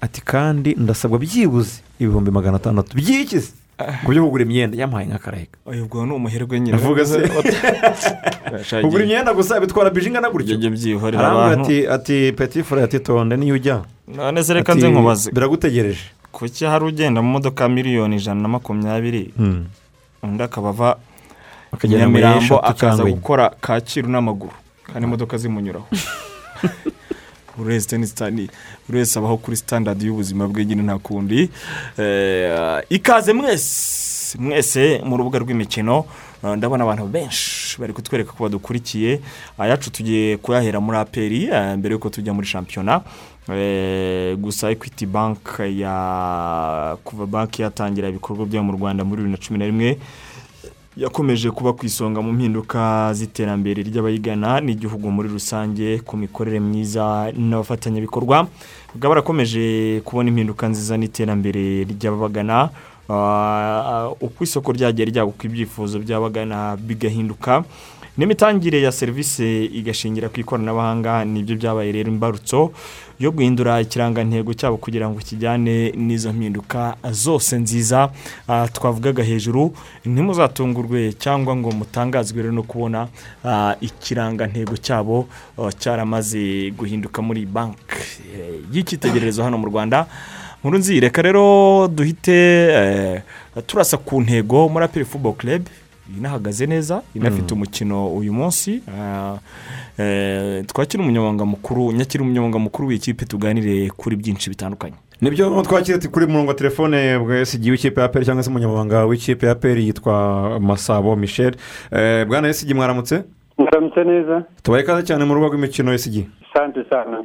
Ati kandi ndasabwa byibuze ibihumbi magana atandatu. By'ikizi ku byo kugura imyenda yamuhaye nk'akaraheka uyu ubwo ni umuherwe nyine. Avuga se. kugura imyenda gusa bitwara bije ingana gutyo. Ibyo byihorera arambwira abantu. ati ati peti fure ati tonde niyo ujya. None se reka nze nkubaze. Biragutegereje. Kuki hari ugenda mu modoka miliyoni ijana na makumyabiri Hmm. undi akaba ava nyamirambo akaza gukora kacyiru n'amaguru. Kandi imodoka zimunyuraho. Wese buri wese abaho kuri sitandadi y'ubuzima bwe nyine nta kundi. Eh, ikaze mwese! Mwese mu rubuga rw'imikino eh, ndabona abantu benshi bari kutwereka ko badukurikiye. Ayacu tugiye kuyahera muri aperi eh, mbere y'uko tujya muri shampiyona. Eh, gusa ekwiti banki ya kuva banki yatangira ibikorwa byayo mu rwanda muri bibiri na cumi na rimwe yakomeje kuba ku isonga mu mpinduka z'iterambere ry'abayigana n'igihugu muri rusange ku mikorere myiza n'abafatanyabikorwa. Bakaba barakomeje kubona impinduka nziza n'iterambere ry'ababagana. Uko isoko ryagiye ryaguka ibyifuzo by'abagana bigahinduka. N'imitangire ya serivisi igashingira ku ikoranabuhanga ni byo byabaye rero imbarutso yo guhindura ikirangantego cyabo kugira ngo kijyane n'izo mpinduka zose nziza. Ah, twavugaga hejuru ntimuzatungurwe cyangwa ngo mutangazwe rero no kubona ah, ikirangantego cyabo ah, cyaramaze guhinduka muri banki. Eh, y'icyitegererezo hano mu rwanda nkuru nzi reka rero duhite eh, turasa ku ntego muri aperi fubo club. Inahagaze neza inafite umukino uyu munsi. Ah, eh, twakira umunyamabanga mukuru nyakira umunyamabanga mukuru w'ikipe tuganire kuri byinshi bitandukanye. Nibyo twakira kuri murongo wa telefone bwese igihe w'ikipe ya peri cyangwa se umunyamabanga w'ikipe ya peri yitwa masabo michel. Eh, bwana esigi mwaramutse? Muramutse neza tubaye ikaze cyane mu rubuga rw'imikino esigi sante sana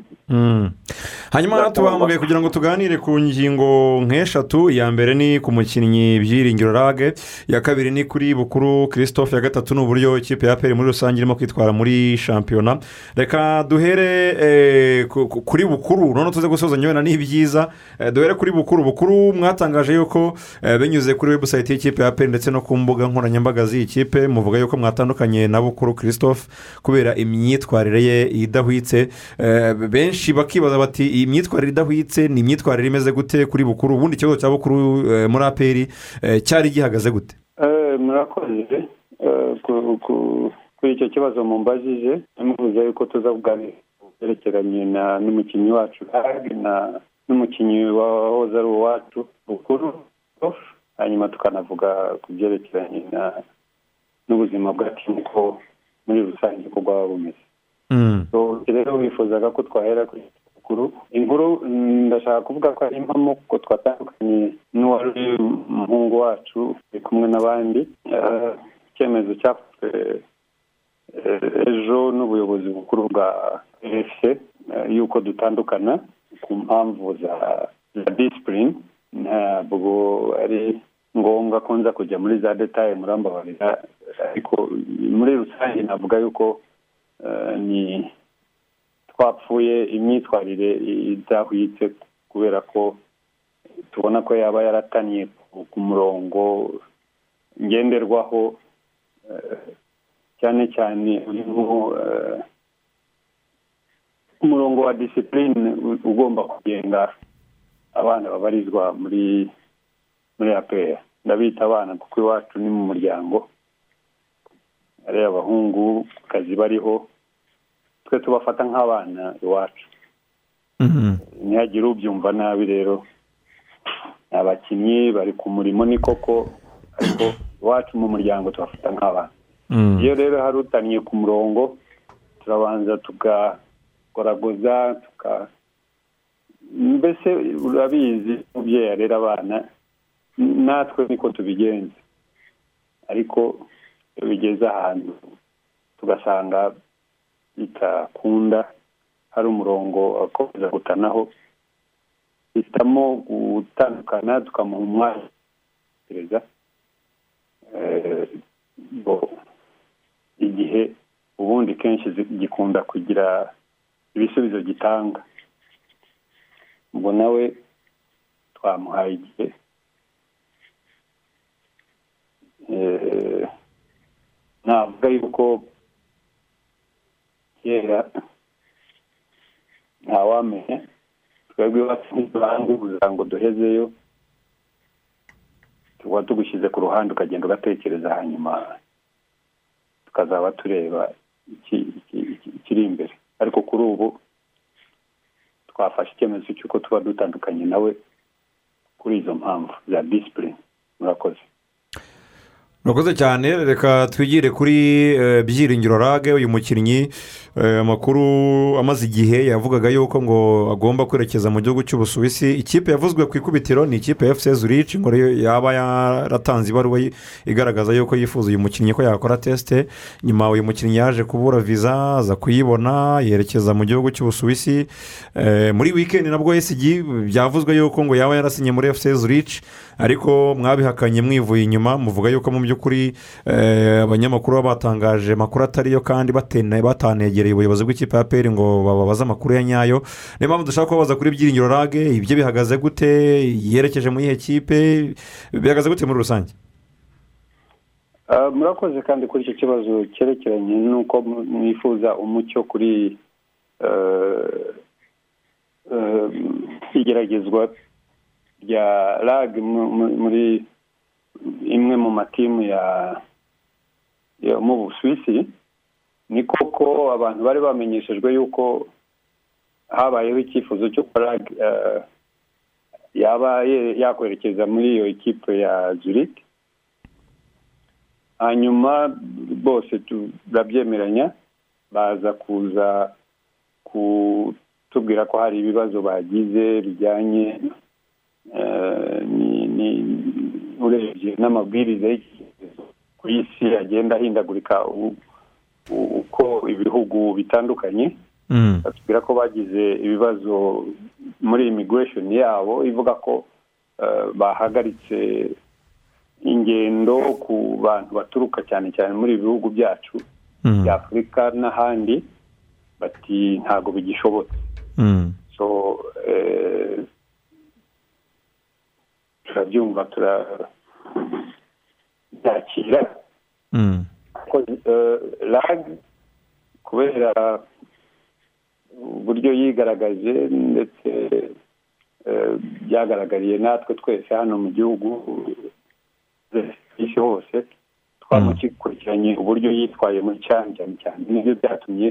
hanyuma tubahamagaye kugira ngo tuganire ku ngingo nk'eshatu iya mbere ni ku mukinnyi byiringiro rage iya kabiri ni kuri bukuru christophe ya gatatu ni uburyo ikipe ya peri muri rusange irimo kwitwara muri shampiyona reka duhere ku- ku- kuri bukuru noneho tuze gusoza nyabona ni byiza Eh, duhere kuri bukuru bukuru mwatangaje yuko binyuze kuri webusayiti y'ikipe ya peri ndetse no ku mbuga nkoranyambaga z'iyi kipe muvuga yuko mwatandukanye na bukuru christophe kubera imyitwarire ye idahwitse. Eh, benshi bakibaza bati iyi myitwarire idahwitse ni imyitwarire imeze gute kuri bukuru? Ubundi ikibazo cya bukuru eh, muri aperi eh, cyari gihagaze gute? Murakoze. Ku- ku- kuri icyo kibazo mumbajije muvuze yuko tuza kuganira ku byerekeranye n'umukinnyi wacu n'umukinnyi wahoze ari uwacu bukuru hanyuma tukanavuga ku byerekeranye n'ubuzima bwa timu muri rusange uko bwaba bumeze. So, rero wifuzaga ko twahera kuri inkuru mm, ndashaka kuvuga ko ari impamo kuko twatandukanye n'uwari umuhungu wacu turi kumwe n'abandi. Eh, icyemezo cyafashwe eh, ejo n'ubuyobozi bukuru bwa efuse yuko dutandukana ku mpamvu za za disipurine ntabwo ari ngombwa ko nza kujya muri za detaye murambabarira ariko muri rusange navuga yuko eh, ni twapfuye imyitwarire idahwitse kubera ko tubona ko yaba yarataniye ku- murongo ngenderwaho eh, cyane cyane urimo eh, umurongo wa disipurine ugomba kugenga abana babarizwa muri muri apr ndabita abana kuko iwacu ni mu muryango. Ari abahungu kazi bariho twe tubafata nk'abana iwacu Mhm. ntihagire ubyumva nabi rero abakinnyi bari ku murimo ni koko ariko iwacu mu muryango tubafata nk'abana Mm. iyo rero hari utaniye ku murongo turabanza tugakoragoza tuka mbese urabizi umubyeyi arera abana natwe niko tubigenza ariko bigeze ahantu tugasanga bitakunda hari umurongo akomeza gutanaho hitamo gutandukana tukamuha umwanya perezida igihe ubundi kenshi gikunda kugira ibisubizo gitanga. Ubwo nawe twamuhaye igihe Eh, navuga yuko kera ntawamenya twebwe ntituranguza ngo duhezeyo. Tuba tugushyize ku ruhande ukagenda ugatekereza hanyuma tukazaba tureba iki- iki- iki- ikiri imbere. Ariko kuri ubu twafashe icyemezo cy'uko tuba dutandukanye nawe kuri izo mpamvu za disipurine murakoze. Murakoze cyane reka twigire kuri eh, byiringiro rage uyu mukinnyi eh, amakuru amaze igihe yavugaga yuko ngo agomba kwerekeza mu gihugu cy'ubusuwisi. Ikipe yavuzwe ku ikubitiro ni ikipe ya efuse zurici ngo yaba yaratanze ibaruwa igaragaza yuko yifuza uyu mukinnyi ko yakora tesite nyuma uyu mukinnyi yaje kubura viza aza kuyibona yerekeza mu gihugu cy'ubusuwisi. Eh, muri wikendi nabwo esigi byavuzwe yuko ngo yaba yarasinye muri efuse zurici ariko mwabihakanye mwivuye inyuma muvuga yuko mu by'ukuri eh, abanyamakuru baba batangaje amakuru atariyo kandi batanegereye ubuyobozi bw'ikipe ya peri ngo bababaze amakuru ya nyayo. Niyo mpamvu dushaka kubabaza kuri byiringiro rage ibyo bihagaze gute yerekeje mu iyihe kipe bihagaze gute muri rusange? Ah, murakoze kandi kuri icyo kibazo cyerekeranye n'uko mwifuza umucyo kuri eh, eh, igeragezwa rya rag mu- mu- muri imwe mu matimu ya yo mu busuwisi ni koko abantu bari bamenyeshejwe yuko habayeho icyifuzo cyo rag eh, yaba yakwerekeza muri iyo ekipe ya zurich. Hanyuma bose turabyemeranya baza kuza kutubwira ko hari ibibazo bagize bijyanye eh, urebye n'amabwiriza y'icyerekezo ku isi agenda ahindagurika uko ibihugu bitandukanye Mm. batubwira ko bagize ibibazo muri imigiresheni yabo ivuga ko eh, bahagaritse ingendo ku bantu baturuka cyane cyane muri ibi bihugu byacu Mm. bya afurika n'ahandi bati ntabwo bigishobotse Mm. so eh, turabyumva turabyakira lag kubera uburyo yigaragaje ndetse byagaragariye natwe twese hano mu gihugu isi hose twamukurikiranye uburyo yitwaye muri cyane cyane cyane ni byo byatumye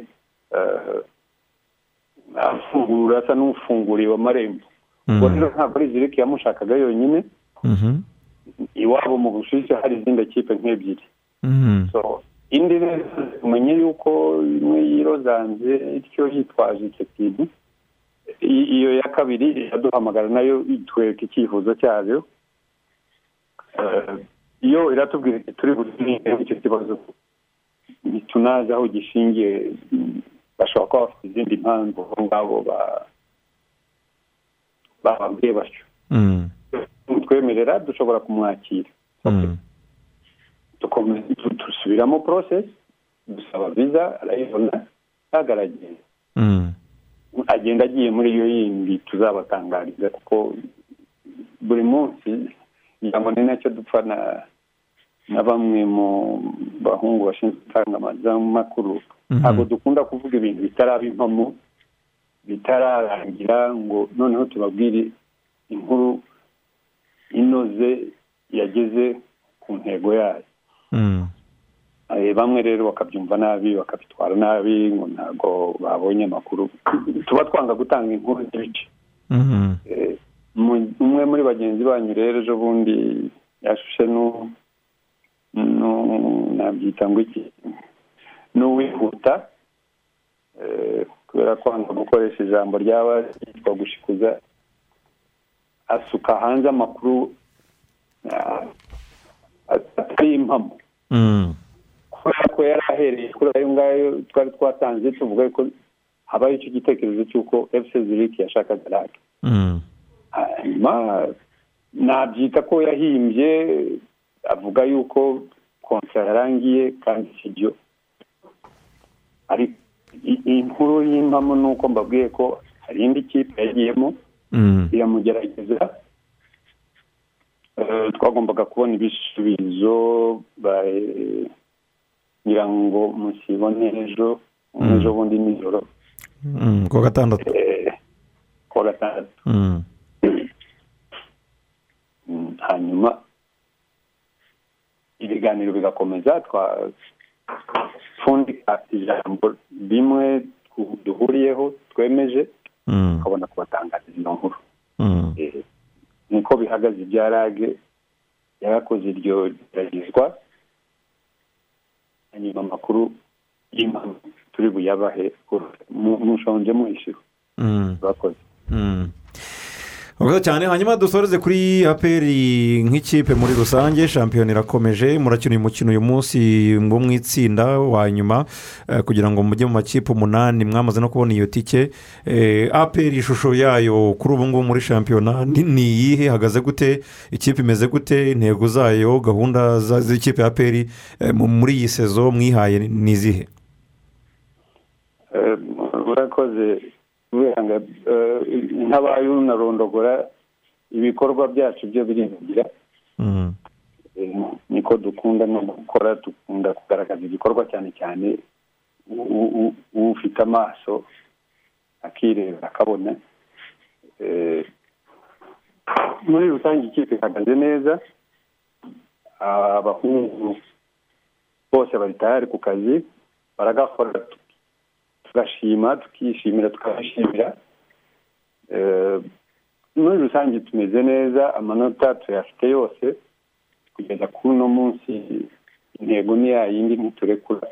afungura asa n'ufunguriwe amarembo ubwo rero ntabwo ari ziriki yamushakaga yonyine. Mhm. iwabo mu busuwisi hari izindi kipe nk'ebyiri. So indi rero tumenye yuko imwe yirozanze ityo yitwaje icyo kintu iyo ya kabiri iraduhamagara na yo itwereka icyifuzo cyayo Eh, iyo iratubwira iti turi buzinge icyo kibazo ntitunazi aho gishingiye. Bashobora kuba bafite izindi mpamvu abo ngabo ba- bababwiye batyo Mm. twemerera dushobora kumwakira Mm. dusubiramo porosesi dusaba viza arayibona ntabwo aragenda Mm. agenda agiye muri iyo yindi tuzabatangariza kuko buri munsi ngo ni na cyo dupfa na na bamwe mu bahungu bashinzwe itangazamakuru Mhm. ntabwo dukunda kuvuga ibintu bitaraba impamo bitararangira ngo noneho tubabwire inkuru inoze yageze ku ntego yayo. Mm. Eh, bamwe rero bakabyumva nabi bakabitwara nabi ngo ntabwo babonye amakuru. Tuba twanga gutanga inkuru n'ibice Mhm. Eh, umwe muri bagenzi banyu rero ejo bundi yashushe nabyita ngo iki? N'uwihuta. Eh, kubera kwanga gukoresha ijambo ryaba ryitwa gushikuza asuka hanze amakuru ah, atari impamo Mm. kubera ko yari ahereye kuri ayo ngayo twari twatanze tuvuga ko habaho icyo gitekerezo cy'uko efuse ziriki yashakaga rage Mm. hanyuma nabyita ko yahimbye avuga yuko konsa yarangiye kandi si byo ariko inkuru y'impamo ni uko mbabwiye ko hari indi kipe yagiyemo Mm. iramugerageza Eh, twagombaga kubona ibisubizo eh, ngira ngo musibone ejo Mm. ejo bundi nijoro Mm. kuwa gatandatu eh, kuwa gatandatu hanyuma ibiganiro bigakomeza twapfundika ijambo rimwe duhuriyeho twemeje Mm. tukabona kubatangariza ino nkuru Mm. Eh, niko bihagaze ibya rage yarakoze iryo geragezwa hanyuma amakuru y'impamvu turi buyabahe mu- mushonje muhishiwe Mm. bakoze Mm. Murakoze cyane hanyuma dusoreze kuri aperi nk'ikipe muri rusange shampiyona irakomeje murakina uyu mukino uyu munsi ngo mu itsinda wa nyuma eh, kugira ngo mujye mu makipe umunani mwamaze no kubona iyo tike. Eh, aperi ishusho yayo kuri ubu ngubu muri shampiyona ni iyihe? Ihagaze gute? Ikipe imeze gute? Intego zayo gahunda z'ikipe ya aperi eh, mu- muri iyi sezo mwihaye ni izihe urakoze wihanga eh, ntabaye unarondogora ibikorwa byacu byo birivugira Mm. Eh, niko dukunda no gukora dukunda kugaragaza igikorwa cyane cyane ufite amaso akireba akabona. Eh, muri rusange ikipe ihagaze neza. Abahungu bose bari tayari ku kazi baragakora tugashima tukishimira tukabishimira muri rusange tumeze neza amanota tuyafite yose kugeza kuri uno munsi intego ni ya yindi ntiturekura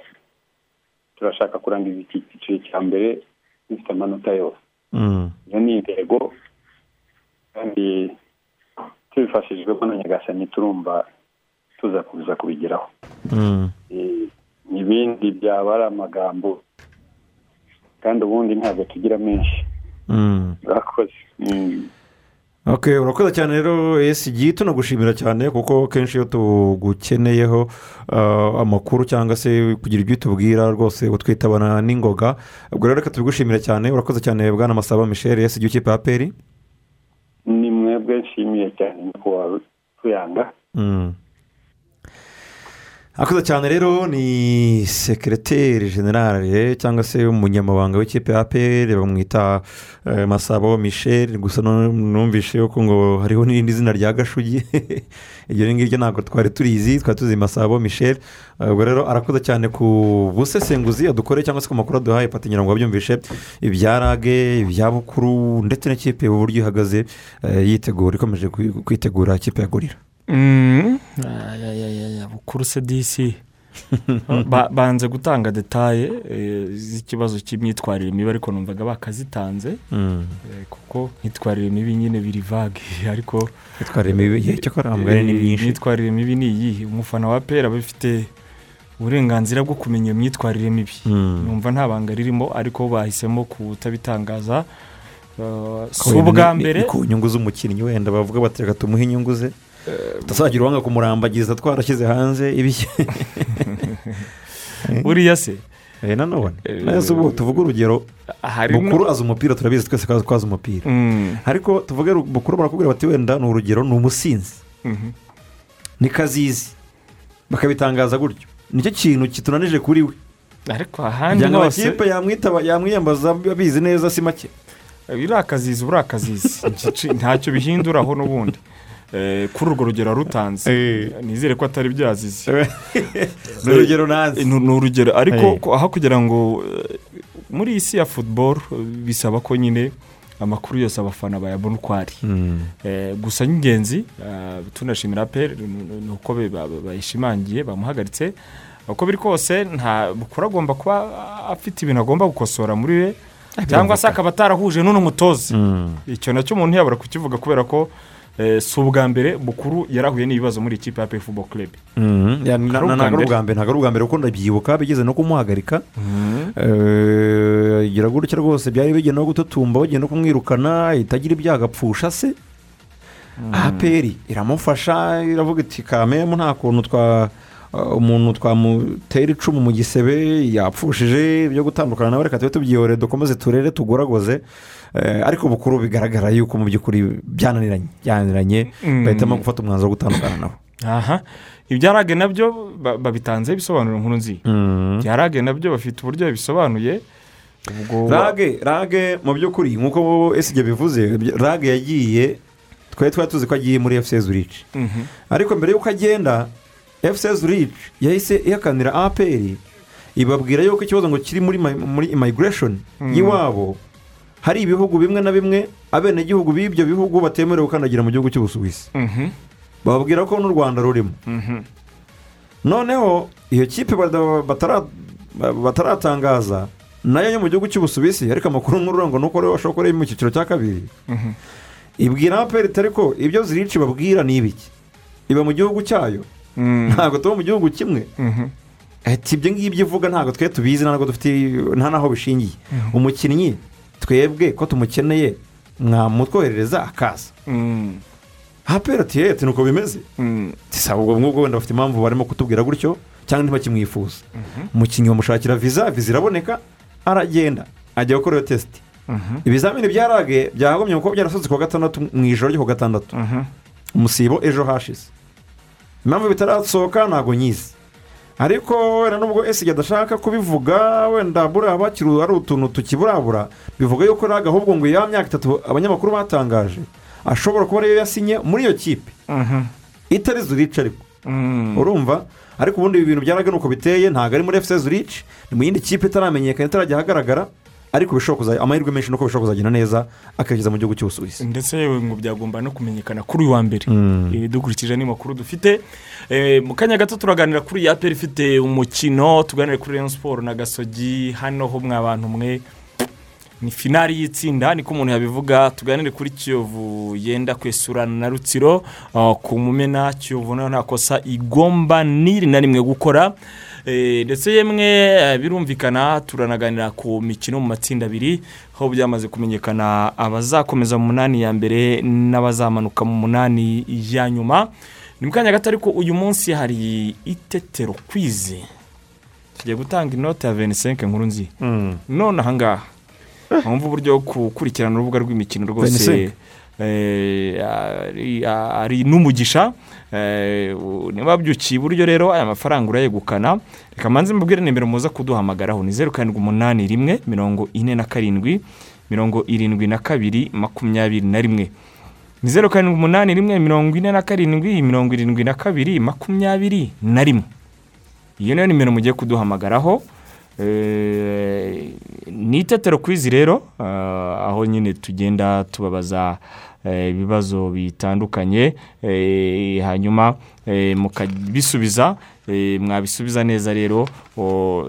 turashaka kurangiza iki cyiciro cya mbere dufite amanota yose iyo ni intego kandi tubifashijwemo na nyagasani turumva tuza kuza kubigeraho ibindi byaba ari amagambo kandi ubundi ntabwo tugira menshi. Mm. urakoze. Mm. ok urakoze cyane rero esigi tunagushimira cyane kuko kenshi iyo tugukeneyeho ah, amakuru cyangwa se kugira ibyo utubwira rwose utwitabana n'ingoga. Ubwo rero reka tubigushimire cyane urakoze cyane bwana masaba michel. Esigi w'ikipe ya peri ni mwebwe nshimiye cyane nyakubahwa tuyanga Akoze cyane rero ni sekereteri generale cyangwa se umunyamabanga w'ikipe ya apr bamwita masabo michel gusa nu- numvishe yuko ngo hariho n'irindi zina rya gashugi iryo ngiryo ntabwo twari turizi twari tuzi masabo michel ubwo rero arakoze cyane ku busesenguzi adukoreye cyangwa se ku makuru aduhaye patinyira ngo babyumvishe ibya rage ibya bukuru ndetse n'ikipe uburyo ihagaze yitegura ikomeje kwi- kwitegura ikipe ya gorira Bukuru se disi Ba- banze gutanga detaye eh, z'ikibazo cy'imyitwarire mibi ariko numvaga bakazitanze. Mm. eh, kuko imyitwarire mibi nyine biri vage ariko itwara imibi igihe cyo kurambwira ni eh, myinshi imyitwarire mibi ni iyi umufana wa pera aba afite uburenganzira bwo kumenya iyo myitwarire mibi. Mm. numva nta banga ririmo ariko bahisemo kutabitangaza si ubwa mbere. ku nyungu z'umukinnyi wenda bavuga bati reka tumuhe inyungu ze. Tutazagira uwanga kumurambagiza twarashyize hanze ibishye buriya se. Eh, nanone Eh, neza ubu tuvuge urugero bukuru azi umupira turabizi twese ko azi umupira. Mm, ariko tuvuge ru- bukuru barakubwira bati wenda ni urugero ni umusinzi. Mhm. ni kazizi. Bakabitangaza gutyo. Nicyo kintu kitunanije kuri we. Ariko ahandi kugira ngo hose amakipe yamwitaba yamwiyambaza abizi neza si make. Uriya akazizi uriya akazizi Igice- ntacyo bihinduraho n'ubundi. Kuri urwo rugero rutanze. Eh. nizere ko atari byazize. Ni urugero nanze ni urugero. Ariko Eh. ko- aho kugira ngo eh, muri iyi si ya futuboro bisaba ko nyine amakuru yose abafana bayabona uko ari. Mm. Eh, gusa n'ingenzi eh, tunashimira peri ni uko bayishimangiye bamuhagaritse. Uko biri kose nta bukuru agomba kuba afite ibintu agomba gukosora muri we cyangwa se akaba atarahuje n'uno mutoza. Mm. icyo na cyo umuntu ntiyabura kukivuga kubera ko eh, si ubwa mbere bukuru yarahuye n'ibibazo muri ikipe ya peyi fubo kerebe Mhm. Ntabwo ari ubwa ntabwo mbere. ntabwo ari ubwa mbere kuko ndabyibuka bigeze no kumuhagarika. Eh, gira gutya rwose byari bigenda no gututumba bagiye no kumwirukana itagira ibyago apfusha se. Aperi iramufasha iravuga iti kamemu nta kuntu twa uh, umuntu twamutera icumu mu gisebe yapfushije ibyo gutandukana nawe reka tube tubyihorere dukomeze turere tugoragoze. Eh, ariko bukuru bigaragara yuko mu by'ukuri byananiranye byananiranye Mm. bahitamo gufata umwanzuro wo gutandukana nabo aha ibya rage na byo ba- babitanze ibisobanuro nkuru nzi Mm. ibya rage na byo bafite uburyo bibisobanuye ubwo rage rage mu by'ukuri nk'uko esige bivuze rage yagiye twari twari tuzi ko agiye muri efuse zurici Mhm. ariko mbere y'uko agenda efuse zurici yahise ihakanira aperi ibabwira yuko ikibazo ngo kiri muri ma- muri imayigureshoni Mm. y'iwabo hari ibihugu bimwe na bimwe abenegihugu b'ibyo bihugu batemerewe gukandagira mu gihugu cy'ubusuwisi Mhm. bababwira ko n'u rwanda rurimo. Mhm. noneho iyo kipe bataratangaza na yo yo mu gihugu cy'ubusuwisi ariko amakuru nk'uru ngo ni uko rero bashobora ari mu cyiciro cya kabiri. Mhm. ibwira aperi ariko ibyo zirici babwira ni ibiki? Iba mu gihugu cyayo? Mm. ntabwo tuba mu gihugu kimwe. Ibyo ngibyo ivuga ntabwo twe tubizi ntabwo dufite nta n'aho bishingiye. Umukinnyi twebwe ko tumukeneye mwamutwoherereza akaza Mm. aperi ati ati nuko bimeze Mm. saba ubwo ngubwo wenda bafite impamvu barimo kutubwira gutyo cyangwa ntibakimwifuza umukinnyi bamushakira viza viza iraboneka aragenda ajya gukora iyo tesiti Mhm. ibizamini bya rage byagomye kuba byarasohotse ku wa gatandatu mu ijoro ryo ku wa gatandatu Mhm. umusibo ejo hashize impamvu bitarasohoka ntabwo nyizi ariko wenda nubwo esige adashaka kubivuga wenda buriya bakiri ari utuntu tukiburabura. Bivuga yuko rage ahubwo ngo ya myaka itatu abanyamakuru batangaje ashobora kuba ariyo yasinye muri iyo kipe. Mhm. itari zurica ariko. Mm. urumva? Ariko ubundi ibi bintu byaraga nuko biteye ntabwo ari muri efuse zurici ni mu yindi kipe itaramenyekana itarajya ahagaragara. Ariko bishobora amahirwe menshi nuko bishobora kuzagenda neza akageza mu gihugu cy'ubusuwisi ndetse yewe ngo byagomba no kumenyekana kuri uyu wa mbere. Mm. Dukurikije n'amakuru dufite. Eh, mu kanya gato turaganira kuri aperi ifite umukino tuganire kuri Rayon siporo na gasogi. Hano ho mwa bantu mwe ni finari y'itsinda niko umuntu yabivuga. Tuganire kuri kiyovu yenda kwesurana na rutsiro. Ah, ku mumena kiyovu na yo nta kosa igomba n'iri na rimwe gukora. Ndetse yemwe eh, birumvikana turanaganira ku mikino mu matsinda abiri aho byamaze kumenyekana abazakomeza mu munani ya mbere n'abazamanuka mu munani ya nyuma. Ni mu kanya gato ariko uyu munsi hari itetero kwizi tugiye gutanga inoti ya venisenke nkuru nzi. Mm. none ahangaha wumva uburyo bwo gukurikirana urubuga rw'imikino rwose. 25. eh, ari- ari n'umugisha. Eh, niba wabyukiye iburyo rero aya mafaranga urayegukana. Reka manze mbabwire nimero muza kuduhamagaraho. Ni zeru karindwi umunani rimwe mirongo ine na karindwi mirongo irindwi na kabiri makumyabiri na rimwe. Ni zeru karindwi umunani rimwe mirongo ine na karindwi mirongo irindwi na kabiri makumyabiri na rimwe. Iyo niyo nimero mugiye kuduhamagaraho. Eh, ni itetero kwizi rero ah, aho nyine tugenda tubabaza eh, ibibazo bitandukanye eh, hanyuma eh, mukabisubiza eh, mwabisubiza neza rero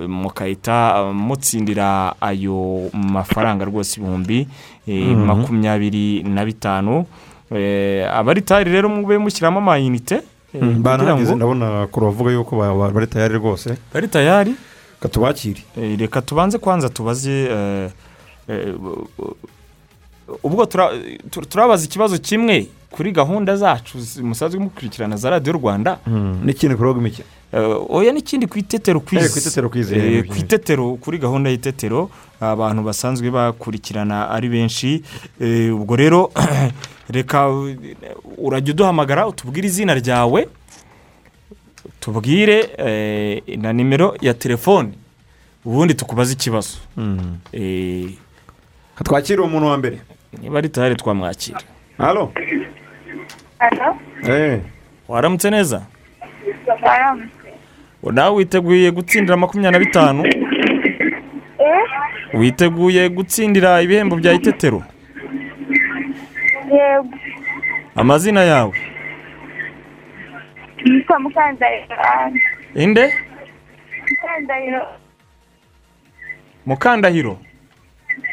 mukahita ah, mutsindira ayo mafaranga rwose ibihumbi eh, makumyabiri na bitanu. Eh, abari tayari rero mube mushyiramo amayinite eh, kugira banahageze ndabona kure bavuga yuko ba- ba- bari tayari rwose. Bari tayari? Katubakire. Eh, reka tubanze kwanza tubaze eh, eh, ubwo tura- tu- turabaza ikibazo kimwe kuri gahunda zacu musanzwe mukurikirana za radiyo rwanda. N'ikindi kuri uwo mikino Eh, oya n'ikindi ku itetero kwizi ku itetero kwizi, Eh, eh, ku itetero kuri gahunda y'itetero abantu basanzwe bakurikirana ari benshi. Ubwo rero reka urajya uduhamagara utubwire izina ryawe tubwire na nimero ya telefone. Ubundi tukubaze ikibazo. Eh, twakira uwo muntu wa mbere. Niba ari tayari twamwakira. Halo? Alo, Eh, waramutse neza? Nawe witeguye gutsindira makumyabiri na bitanu? Eh, witeguye gutsindira ibihembo bya itetero? Yego. amazina yawe? Nitwa Mukandahiro inde? Mukandahiro, mukandahiro.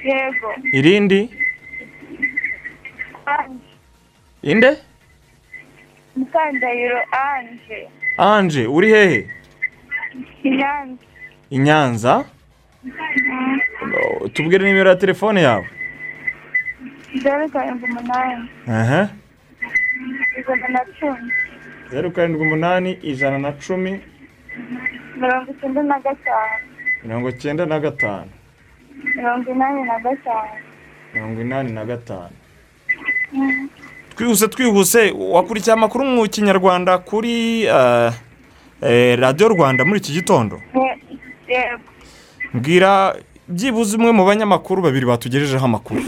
Yego. irindi? Ange. inde Mukandahiro Ange. anje uri hehe Inyanza. i nyanza Oh, tubwire nimero ya telefone yawe Zeru karindwi umunani. Ijana na cumi. zeru karindwi umunani ijana na cumi Mirongo icyenda na gatanu. mirongo icyenda na gatanu Mirongo inani na gatanu. mirongo inani na gatanu twihuse twihuse. Wakurikiye amakuru mu kinyarwanda kuri eh, eh, radiyo rwanda muri iki gitondo. Mbwira byibuze umwe mu banyamakuru babiri batugejejeho amakuru.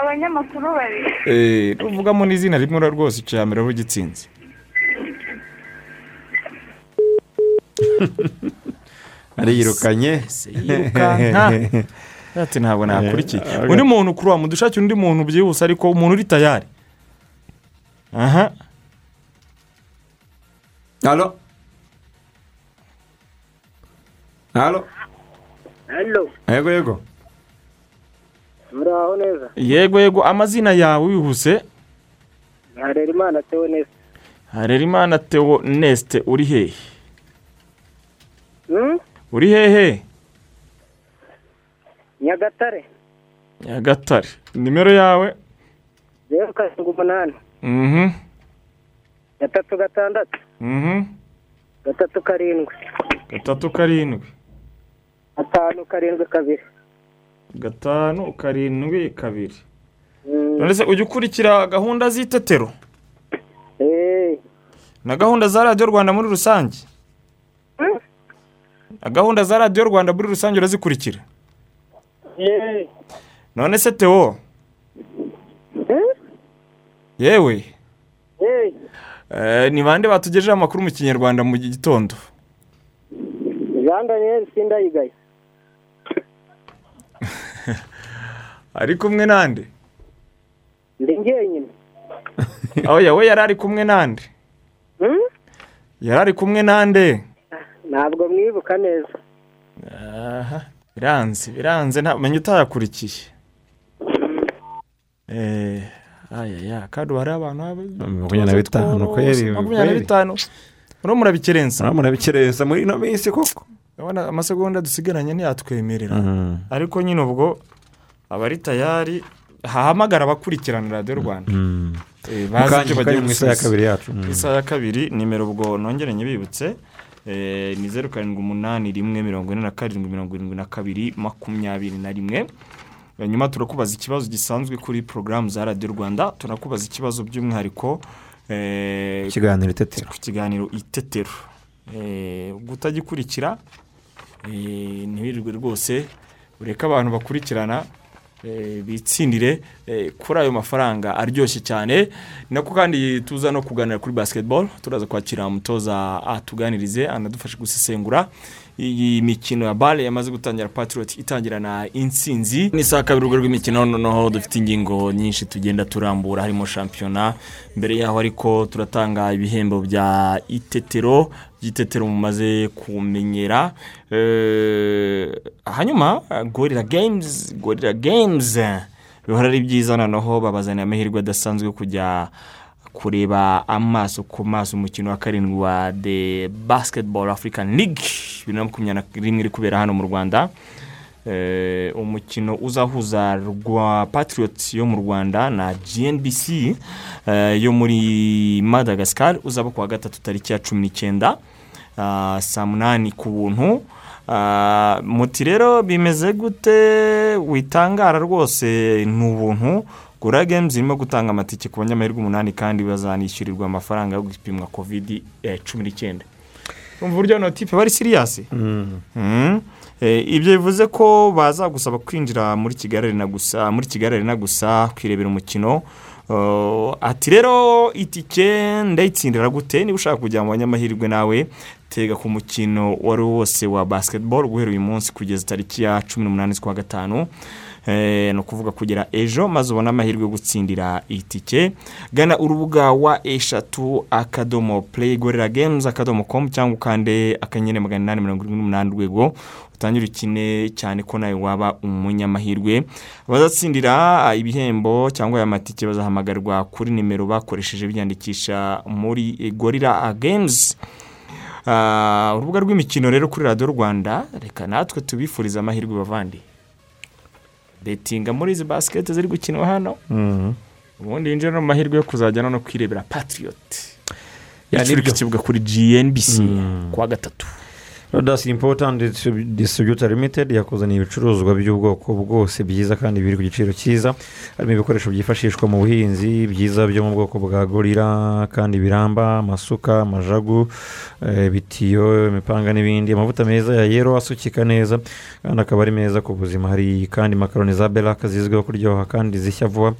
Abanyamakuru babiri. Eh, uvugamo n'izina rimwe rwose icyo ya mbere waba ugitsinze ariyirukanye. Yirukanka ati ntabwo nakurikiye. Undi muntu kuri wa mudushakira undi muntu byihuse ariko umuntu uri tayari. Aha. Halo? Halo? Yego yego. Muraho neza? Yego yego. Amazina yawe wihuse? Harerimana teonese harerimana teo nesite uri hehe? Hmm? uri hehe? Nyagatare. Nyagatare. Nimero yawe? Zeru karindwi umunani. Mhm. Gatatu gatandatu. Mhm. Gatatu karindwi. Gatatu karindwi. Gatanu karindwi kabiri. Gatanu karindwi kabiri. Hmm. none se ujya ukurikira gahunda z'itetero. Na gahunda za radiyo rwanda muri rusange. Hmm? na gahunda za radiyo rwanda muri rusange urazikurikira. None se teo eh, yewe. Eh, ni bande batugejeho amakuru mu kinyarwanda mu gitondo? Jean daniel sindayigaye. Ari kumwe nande? Ndi njyenyine aho yawe yari ari kumwe nande? Hmm? yari ari kumwe nande? Ntabwo mwibuka neza. Biranze biranze ntamenya utayakurikiye ayaya kandi hari abantu makumyabiri na bitanu kweri makumyabiri na bitanu. Murimo murabikerensa murabona bikerensa muri ino minsi koko. Amasegonda dusigaranye ntiyatwemerera. Ariko nyine ubwo abari tayari hahamagara abakurikirana radiyo rwanda. Mm. Eh, bazi ibyo bagiye kari mu isaha ya gusubiza. kabiri yacu. Isaha ya kabiri nimero ubwo nongere nyibibutse eh, ni zeru karindwi umunani rimwe mirongo ine na karindwi mirongo irindwi na kabiri makumyabiri na rimwe. Nyuma turakubaza ikibazo gisanzwe kuri porogaramu za radiyo rwanda turakubaza ikibazo by'umwihariko eh, ikiganiro itetero. ku kiganiro itetero. Eh, ubwo utagikurikira eh, ntiwirirwe rwose ureke abantu bakurikirana. eh, bitsindire eh, kuri ayo mafaranga aryoshye cyane. Nako kandi tuza no kuganira kuri basketball turaza kwakira umutoza atuganirize anadufashe gusesengura. Iyi mikino ya bare yamaze gutangira patriot itangirana insinzi. Ni saa kabiri urwo rw'imikino noneho dufite ingingo nyinshi tugenda turambura harimo shampiyona mbere yaho ariko turatanga ibihembo bya itetero by'itetero mumaze kumenyera. Eh, hanyuma gorira games gorira games. Bihora ari byiza noneho babazaniye amahirwe adasanzwe kujya kureba amaso ku maso umukino wa karindwi wa the basketball african league bibiri na makumyabiri na rimwe iri kubera hano mu rwanda. Eh, umukino uzahuza rwa patriot yo mu rwanda na gnbc eh, yo muri madagascar uzaba ku wa gatatu tariki ya cumi n'icyenda ah, saa munani ku buntu. Ah, muti rero bimeze gute? Witangara rwose ni ubuntu. Gura games irimo gutanga amatike ku banyamahirwe umunani kandi bazanishyurirwa amafaranga yo gupimwa covid eh, cumi n'icyenda. Umva uburyo hano tipe bari siriyasi Mm. Eh, ibyo bivuze ko bazagusaba kwinjira muri kigali arena gusa muri kigali arena gusa kwirebera umukino. Uh, ati rero itike ndayitsindira gute? Niba ushaka kujya mu banyamahirwe nawe tega ku mukino uwo ari wo wose wa basketball guhera uyu munsi kugeza tariki ya cumi n'umunani z'ukwa gatanu. Ni ukuvuga kugera ejo maze ubone amahirwe yo gutsindira itike. Gana urubuga wa eshatu akadomo play gorira games akadomo com cyangwa ukande akanyenyeri magana inani mirongo irindwi n'umunani urwego utangire ukine cyane ko nawe waba umunyamahirwe. Abazatsindira ah, ibihembo cyangwa aya matike bazahamagarwa kuri nimero bakoresheje biyandikisha muri eh, gorira games. Ah, urubuga rw'imikino rero kuri radiyo rwanda reka natwe tubifurize amahirwe bavandi betinga muri izi basiketi ziri gukinwa hano Mm. ubundi yinjira no mu mahirwe yo kuzajya no kwirebera patriot Ya, igiciro ni byo. cy'ikibuga kuri gnbc Mm. kuwa gatatu Rodas Important Distributor Limited yakuzaniye ibicuruzwa by'ubwoko bwose byiza kandi biri ku giciro cyiza. Harimo ibikoresho byifashishwa mu buhinzi byiza byo mu bwoko bwa gorira kandi biramba amasuka amajagu eh, ibitiyo imipanga n'ibindi. Amavuta meza ya yero asukika neza kandi akaba ari meza ku buzima. Hari kandi makaroni za beraka zizwiho kuryoha kandi zishya vuba.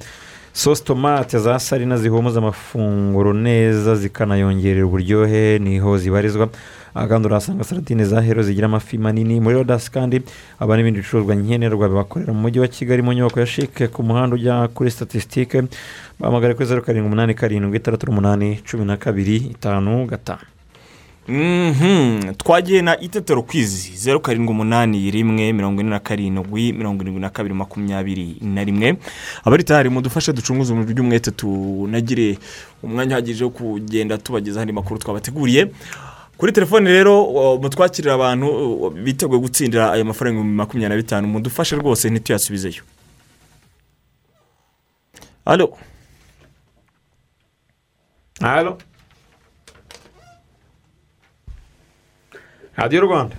Sosi tomate za sarina zihumuza amafunguro neza zikanayongerera uburyohe ni ho zibarizwa. Kandi urahasanga saradine za hero zigira amafi manini muri rodasi kandi haba n'ibindi bicuruzwa nkenerwa bibakorera mu mujyi wa kigali mu nyubako ya shike ku muhanda ujya kuri statisitike bahamagare kuri zeru karindwi umunani karindwi itandatu n'umunani cumi na kabiri itanu gatanu. Mhm. twagiye na itetero kwizi zeru karindwi umunani rimwe mirongo ine na karindwi mirongo irindwi na kabiri makumyabiri na rimwe. Abari tayari mudufashe ducunguze mu by'umwete tunagire umwanya uhagije wo kugenda tubagezaho andi makuru twabateguriye. Kuri telefone rero mutwakirira abantu biteguye gutsindira aya mafaranga ibihumbi makumyabiri na bitanu mudufashe rwose ntituyasubizeyo. Alo halo radiyo rwanda.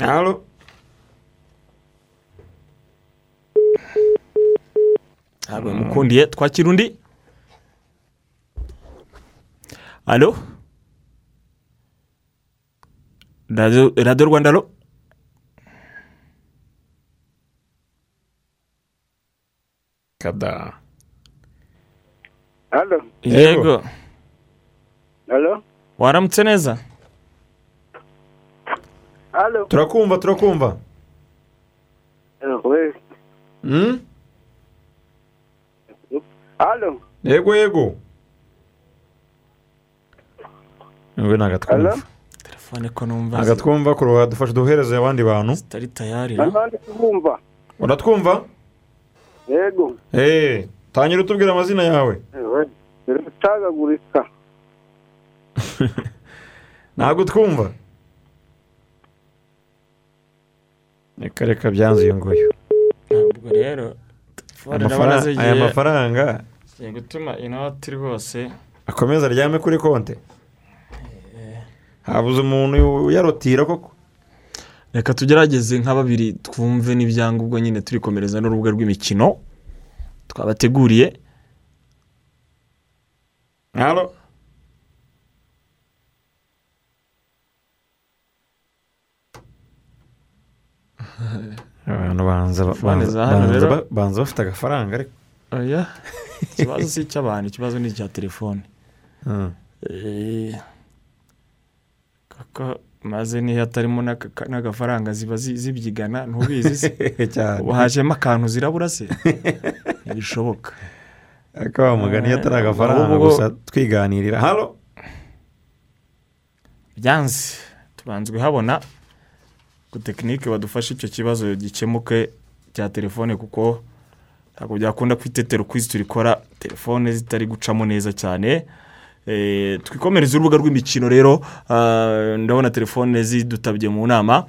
Halo ntabwo mukundiye twakira undi? Alo radiyo rwanda alo kada halo yego halo waramutse neza halo turakumva turakumva Mm? halo yego yego we ni agatwumva telefone ko numva. Agatwumva ku ruhande. Dufashe duhereze abandi bantu. Zitari tayari. Uratwumva? Yego. Eee tangira utubwira amazina yawe. Biracagagurika ntabwo twumva reka reka byanze uyu nguyu ntabwo rero aya mafaranga zigiye gutuma inoti rwose. akomeza aryame kuri konti habuze umuntu uyarotira koko? Reka tugerageze nka babiri twumve n'ibyangombwa nyine turikomereza n'urubuga rw'imikino twabateguriye. Halo? Abantu banza hano bafite agafaranga ariko. Ikibazo si icy'abantu ikibazo ni icya telefone Hmm. Eh, kuko maze niyo hatarimo n'agafaranga ziba zi- zibyigana ntubizi se? Hajemo akantu zirabura se? Ntibishoboka. Ariko wa mugani iyo atari agafaranga gusa twiganirira. Halo? Byanze tubanzwe habona ngo tekinike badufashe icyo kibazo gikemuke cya telefone kuko ntabwo byakunda ko itetero kwizi turikora telefone zitari gucamo neza cyane. Eh, twikomereze urubuga rw'imikino rero ah, ndabona telefone zidutabye mu nama.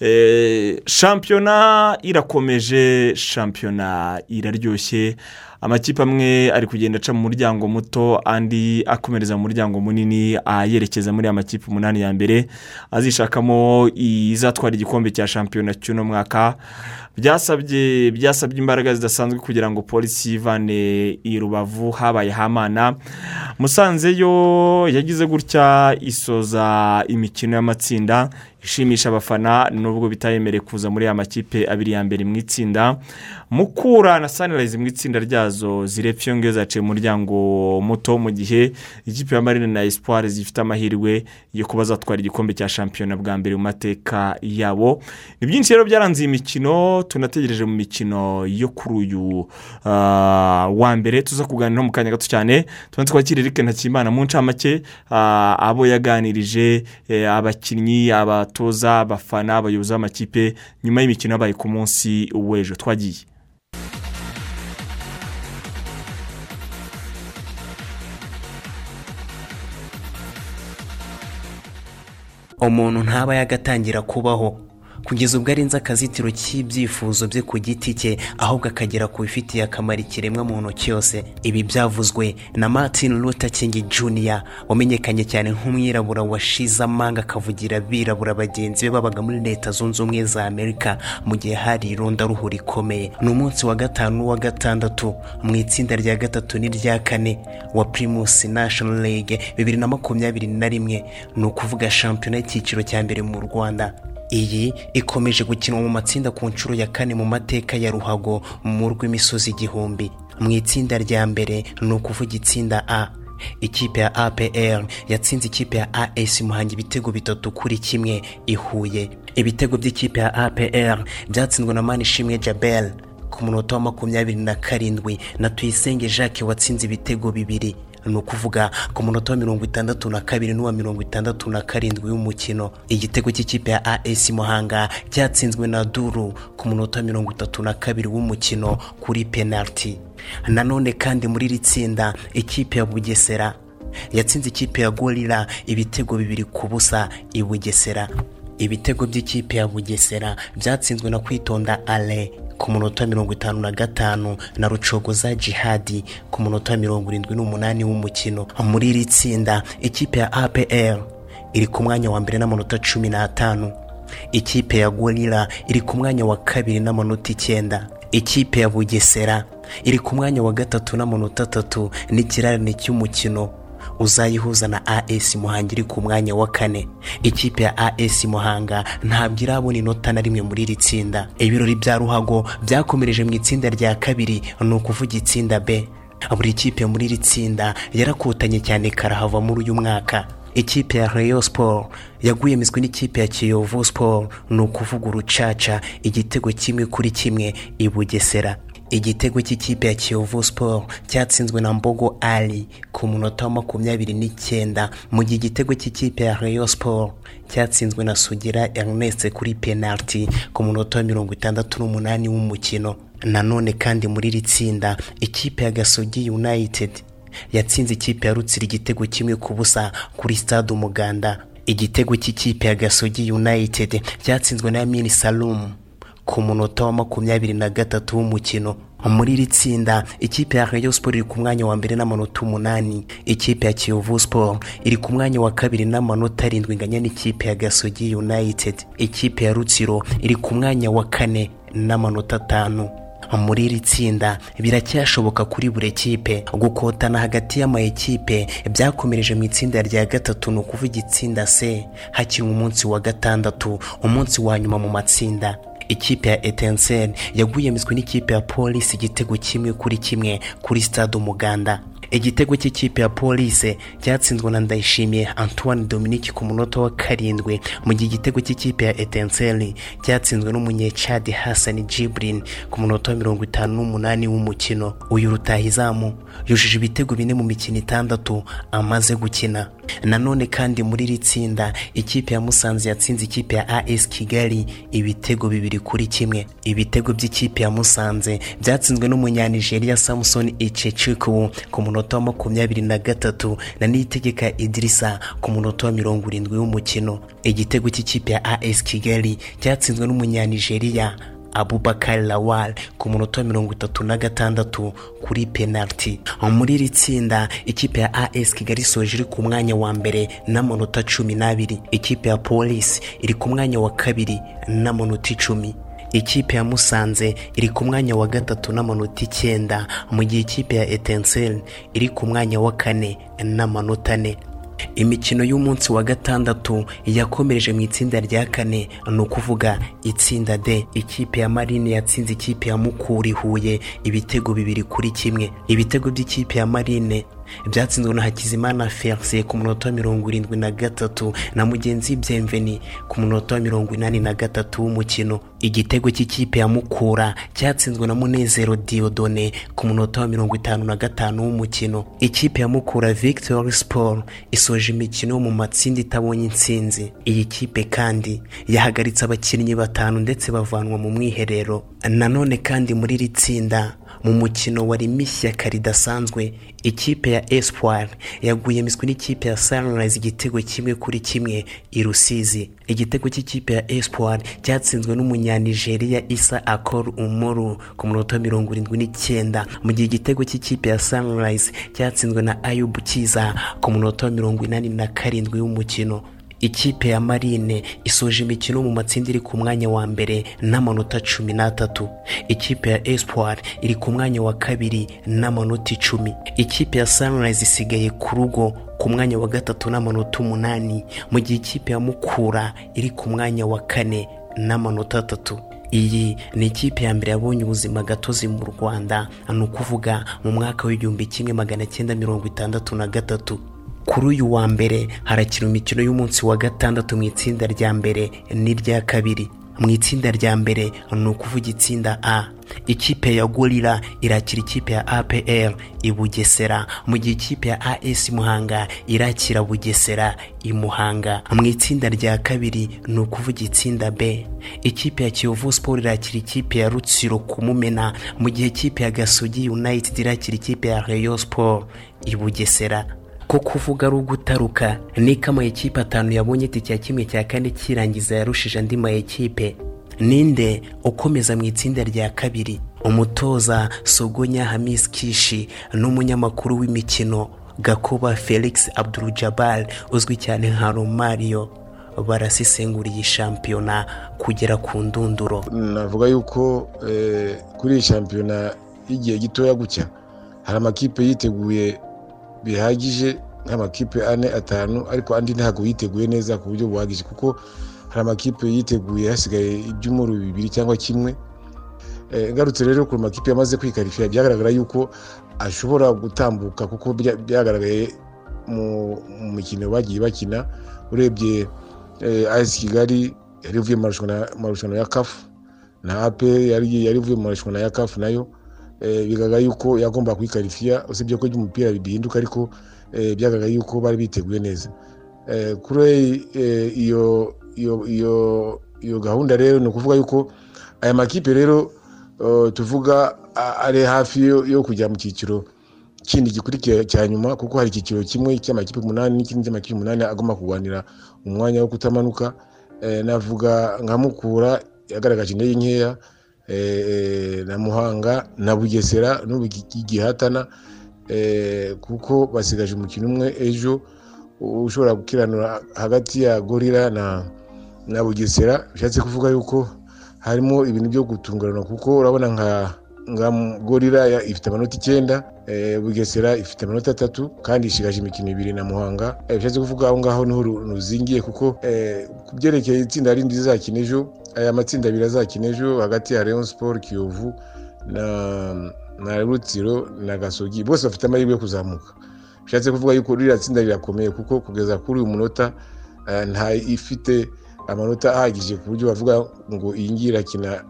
Eh, shampiyona irakomeje shampiyona iraryoshye amakipe amwe ari kugenda aca mu muryango muto andi akomereza mu muryango munini ayerekeza muri aya makipe umunani ya mbere. Azishakamo izatwara igikombe cya shampiyona cy'uno mwaka. Byasabye byasabye imbaraga zidasanzwe kugira ngo polisi yivane i rubavu habaye hamana. Musanze yo yagize gutya isoza imikino y'amatsinda. Ishimisha abafana nubwo bitayemereye kuza muri aya makipe abiri ya mbere mu itsinda. Mukura na sanirayizi mu itsinda ryazo zirepfa iyo ngiyo zaciye mu muryango muto mu gihe ikipe ya marine na espoir zifite amahirwe yo kuba zatwara igikombe cya shampiyona bwa mbere mu mateka yabo. Ni byinshi rero byaranze iyi mikino tunategereje mu mikino yo kuri uyu ah, wa mbere. Tuza kuganira mu kanya gato cyane tuba twakira Eric Ntakimana mu ncamake ah, abo yaganirije eh, abakinnyi abatoza abafana abayobozi b'amakipe nyuma y'imikino yabaye ku munsi w'ejo. Twagiye. Umuntu ntaba yagatangira kubaho. Kugeza ubwo arenze akazitiro k'ibyifuzo bye ku giti cye ahubwo akagera ku bifitiye akamaro ikiremwa muntu cyose. Ibi byavuzwe na martin luther king jr wamenyekanye cyane nk'umwirabura washize amanga akavugira abirabura bagenzi be babaga muri leta zunze ubumwe za amerika mu gihe hari irondaruhu rikomeye. Ni umunsi wa gatanu n'uwa gatandatu mu itsinda rya gatatu n'irya kane wa primus national league bibiri na makumyabiri na rimwe. Ni ukuvuga shampiyona y'icyiciro cya mbere mu rwanda. Iyi ikomeje gukinwa mu matsinda ku nshuro ya kane mu mateka ya ruhago mu rw'imisozi igihumbi. Mu itsinda rya mbere ni ukuvuga itsinda a. Ikipe ya apr yatsinze ikipe ya as muhanga ibitego bitatu kuri kimwe ihuye ibitego by'ikipe ya apr byatsinzwe na manishimwe jabel ku munota wa makumyabiri na karindwi na tuyisenge jacques watsinze ibitego bibiri. Ni ukuvuga ku munota wa mirongo itandatu na kabiri n'uwa mirongo itandatu na karindwi w'umukino igitego cy'ikipe ya as muhanga cyatsinzwe na duru ku munota wa mirongo itatu na kabiri w'umukino kuri penaliti nanone kandi muri iri tsinda ikipe ya bugesera yatsinze ikipe ya gorira ibitego bibiri ku busa i bugesera. Ibitego by'ikipe ya bugesera byatsinzwe na kwitonda ale ku munota mirongo itanu na gatanu na rucogoza jihadi ku munota mirongo irindwi n'umunani w'umukino. Muri iri tsinda ikipe ya apr iri ku mwanya wa mbere n'amanota cumi n'atanu. Ikipe ya gorira iri ku mwanya wa kabiri n'amanota icyenda. Ikipe ya bugesera iri ku mwanya wa gatatu n'amanota atatu. N'ikirarane cy'umukino. Uzayihuza na as muhanga iri ku mwanya wa kane. Ikipe ya as muhanga ntabwo irabona inota na rimwe muri iri tsinda. Ibirori bya ruhago byakomereje mu itsinda rya kabiri ni ukuvuga itsinda b. Buri kipe muri iri tsinda yarakutanye cyane karahava muri uyu mwaka. Ikipe ya Rayon Sport yaguye miswi n'ikipe ya Kiyovu Sport ni ukuvuga urucaca igitego kimwe kuri kimwe i Bugesera. Igitego cy'ikipe ya kiyovu siporo cyatsinzwe na mbogo ali ku munota wa makumyabiri n'icyenda. Mu gihe igitego cy'ikipe ya rayo siporo cyatsinzwe na sugira ernest kuri penaliti ku munota wa mirongo itandatu n'umunani w'umukino. Nanone kandi muri iri tsinda ikipe ya gasogi united yatsinze ikipe ya rutsira igitego kimwe ku busa kuri stade umuganda. Igitego cy'ikipe ya gasogi united cyatsinzwe na mini salumu ku munota wa makumyabiri na gatatu w'umukino. Muri iri tsinda ikipe ya rayo siporo iri ku mwanya wa mbere n'amanota umunani. Ikipe ya kiyovu siporo iri ku mwanya wa kabiri n'amanota arindwi inganya n'ikipe ya gasogi united. Ikipe ya rutsiro iri ku mwanya wa kane n'amanota atanu. Muri iri tsinda biracyashoboka kuri buri kipe gukotana hagati y'amayikipe byakomereje mu itsinda rya gatatu ni ukuvuga itsinda c. Hakinwa umunsi wa gatandatu umunsi wa nyuma mu matsinda. Ikipe ya etenseri yaguye miswi n'ikipe ya polisi igitego kimwe kuri kimwe kuri stade umuganda. Igitego cy'ikipe ya polisi cyatsinzwe na ndayishimiye antoine dominique ku munota wa karindwi. Mu gihe igitego cy'ikipe ya etenseri cyatsinzwe n'umunyecadi hasani jibrin ku munota wa mirongo itanu n'umunani w'umukino. Uyu rutahizamu yujuje ibitego bine mu mikino itandatu amaze gukina. Nanone kandi muri iri tsinda ikipe ya musanze yatsinze ikipe ya as kigali ibitego bibiri kuri kimwe. Ibitego by'ikipe ya musanze byatsinzwe n'umunyanigeriya samusoni iceciku ku munota wa makumyabiri na gatatu na niyitegeka idirisa ku munota wa mirongo irindwi w'umukino. Igitego cy'ikipe ya as kigali cyatsinzwe n'umunyanigeriya abubakar lawal ku munota mirongo itatu na gatandatu kuri penaliti muri iri tsinda ikipe ya as kigali isoje iri ku mwanya wa mbere n'amanota cumi n'abiri. Ikipe ya polisi iri ku mwanya wa kabiri n'amanota icumi. Ikipe ya musanze iri ku mwanya wa gatatu n'amanota icyenda. Mu gihe ikipe ya etenseri iri ku mwanya wa kane n'amanota ane. Imikino y'umunsi wa gatandatu yakomereje mu itsinda rya kane. Ni ukuvuga itsinda d ikipe ya marine yatsinze ikipe ya mu kuri huye. Ibitego bibiri kuri kimwe. Ibitego by'ikipe ya marine byatsinzwe na hakizimana ferise ku munota wa mirongo irindwi na gatatu na mugenzi byemveni ku munota wa mirongo inani na gatatu w'umukino. Igitego cy'ikipe ya mukura cyatsinzwe na munezero diodone ku munota wa mirongo itanu na gatanu w'umukino. Ikipe ya mukura victoire sport isoje imikino mu matsinda itabonye intsinzi. Iyi kipe kandi yahagaritse abakinnyi batanu ndetse bavanwa mu mwiherero. Nanone kandi muri iri tsinda mu mukino warimo ishyaka ridasanzwe ikipe ya espoir yaguye miswi n'ikipe ya sunrise igitego kimwe kuri kimwe i rusizi. Igitego cy'ikipe ya espoir cyatsinzwe n'umunyanigeriya isa akor umuru ku munota mirongo irindwi n'icyenda. Mu gihe igitego cy'ikipe ya sunrise cyatsinzwe na ayubu kiza ku munota mirongo inani na karindwi w'umukino. Ikipe ya marine isoje imikino mu matsinda iri ku mwanya wa mbere n'amanota cumi n'atatu. Ikipe ya espoir iri ku mwanya wa kabiri n'amanota icumi. Ikipe ya sunrise isigaye ku rugo ku mwanya wa gatatu n'amanota umunani. Mu gihe ikipe ya mukura iri ku mwanya wa kane n'amanota atatu. Iyi ni ikipe ya mbere yabonye ubuzima gatozi mu rwanda. Ni ukuvuga mu mwaka w'igihumbi kimwe magana cyenda mirongo itandatu na gatatu. Kuri uyu wa mbere harakina imikino y'umunsi wa gatandatu mu itsinda rya mbere n'irya kabiri. Mu itsinda rya mbere ni ukuvuga itsinda a. Ikipe ya gorira irakira ikipe ya apr i bugesera. Mu gihe ikipe ya as muhanga irakira bugesera i muhanga. Mu itsinda rya kabiri ni ukuvuga itsinda b. Ikipe ya kiyovu siporo irakira ikipe ya rutsiro kumumena mu gihe ikipe ya gasogi united irakira ikipe ya rayo siporo i bugesera. Ko kuvuga ari ugutaruka. Niko amayikipe atanu yabonye itike ya kimwe cya kane kirangiza yarushije andi mayikipe ninde ukomeza mu itsinda rya kabiri? Umutoza sogonya hamis kishi n'umunyamakuru w'imikino gakuba felix abdurujabal uzwi cyane nka romario barasesengura iyi shampiyona kugera ku ndunduro. Navuga yuko kuri iyi shampiyona y'igihe gitoya gutya hari amakipe yiteguye bihagije nk'amakipe ane atanu ariko andi ntabwo yiteguye neza ku buryo buhagije kuko hari amakipe yiteguye hasigaye ibyumweru bibiri cyangwa kimwe. Ngarutse rero ku makipe yamaze kwikarishya byagaragara yuko ashobora gutambuka kuko byagaragaye mu mikino bagiye bakina. Urebye ayisi kigali yari ivuye mu marushanwa ya kafu na ape yari ivuye mu marushanwa ya kafu na yo. Eh, bigaragara yuko yagomba kwikarifiya usibye ko ry'umupira bihinduka ariko eh, byagaragaye yuko bari biteguye neza. Eh, kuri iyo iyo iyo iyo gahunda rero ni ukuvuga yuko aya makipe rero tuvuga ari hafi yo- kujya mu cyiciro kindi gikurikira cya nyuma kuko hari icyiciro kimwe cy'amakipe umunani n'ikindi cy'amakipe umunani agomba kurwanira umwanya wo kutamanuka. Navuga nka mukura yagaragaje intege nkeya na muhanga na bugesera n'ubu igi- igihatana eh, kuko basigaje umukino umwe ejo ushobora gukiranura hagati ya gorira na bugesera. Bishatse kuvuga yuko harimo ibintu byo gutungurana kuko urabona nka gorira ifite amanota icyenda. eh, bugesera ifite amanota atatu kandi ishigaje imikino ibiri na muhanga. Eh, bishatse kuvuga aho ngaho ni ho ru- ruzingiye kuko eh, ku byerekeye itsinda rindi rizakina ejo aya matsinda abiri azakina ejo hagati ya Rayon Sport Kiyovu na na Rutsiro na Gasogi bose bafite amahirwe yo kuzamuka. Bishatse kuvuga yuko ririya tsinda rirakomeye kuko kugeza kuri uyu munota eh, nta ifite amanota ahagije ku buryo bavuga ngo iyi ngiyi irakina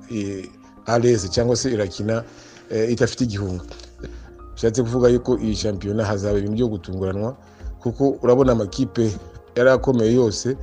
arese cyangwa se irakina eh, idafite igihunga. Bishatse kuvuga yuko iyi shampiyona hazaba ibintu byo gutunguranwa kuko urabona amakipe yari akomeye yose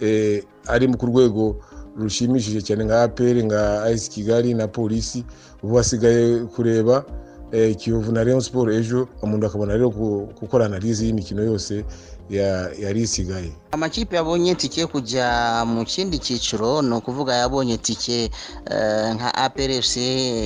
eh, ari ku rwego rushimishije cyane nka apr nka ayisi kigali na polisi ubu hasigaye kureba eh, kiyovu na rayon sport ejo umuntu akabona rero gu- gukora analize y'imikino yose yari isigaye. Amakipe yabonye tike kujya mu kindi cyiciro ni ukuvuga yabonye tike eh, nka APRFC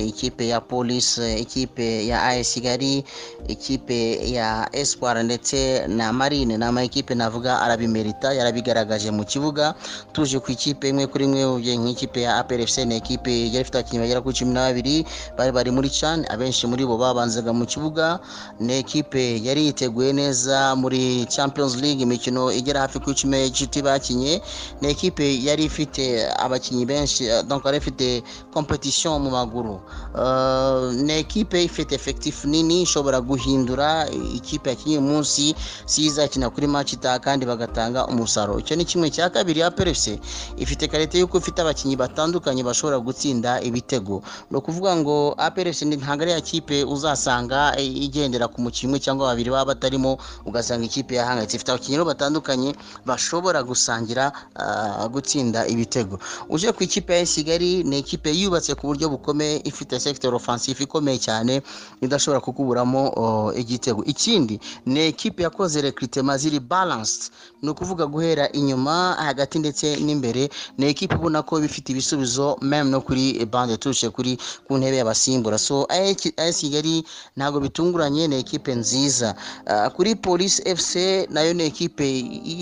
ikipe ya polisi ikipe ya AS Kigali ikipe ya Espoir ndetse na Marine. Ni amakipe navuga arabimerita yarabigaragaje mu kibuga. Tuje ku ikipe imwe kuri imwe ugiye nk'ikipe ya APRFC ni ikipe yari ifite abakinnyi bagera kuri cumi na babiri bari bari muri CHAN abenshi muri bo babanzaga mu kibuga. Ni ikipe yari yiteguye neza muri Champions League imikino igera hafi ku icumi y'inshuti bakinye. Ni ekipe yari ifite abakinnyi benshi eh, donc yari ifite competition mu maguru. Eh, ni ekipe ifite effectif nini ishobora guhindura ikipe yakinnye uyu munsi. Si izakina kuri match itaha kandi bagatanga umusaruro. Icyo ni kimwe. Cya kabiri ya PRFC ifite karite y'uko ifite abakinnyi batandukanye bashobora gutsinda ibitego. Ni ukuvuga ngo APRFC ntabwo ari ya kipe uzasanga igendera ku mukinnyi cyangwa babiri baba batarimo ugasanga ikipe yahangayitse. Ifite abakinnyi batandukanye bashobora gusangira ah, gutsinda ibitego. Uje ku ikipe ya Kigali ni ikipe yubatse ku buryo bukomeye ifite sector offensive ikomeye cyane idashobora kukuburamo oh, igitego. Ikindi ni ekipe yakoze recruitment ziri balanced. Ni ukuvuga guhera inyuma hagati ndetse n'imbere. Ni ekipe ubona ko bifite ibisubizo meme no kuri bande touche kuri ku ntebe y'abasimbura. So AS Kigali ntabwo bitunguranye ni ekipe nziza. Ah, kuri Police FC na yo ni ekipe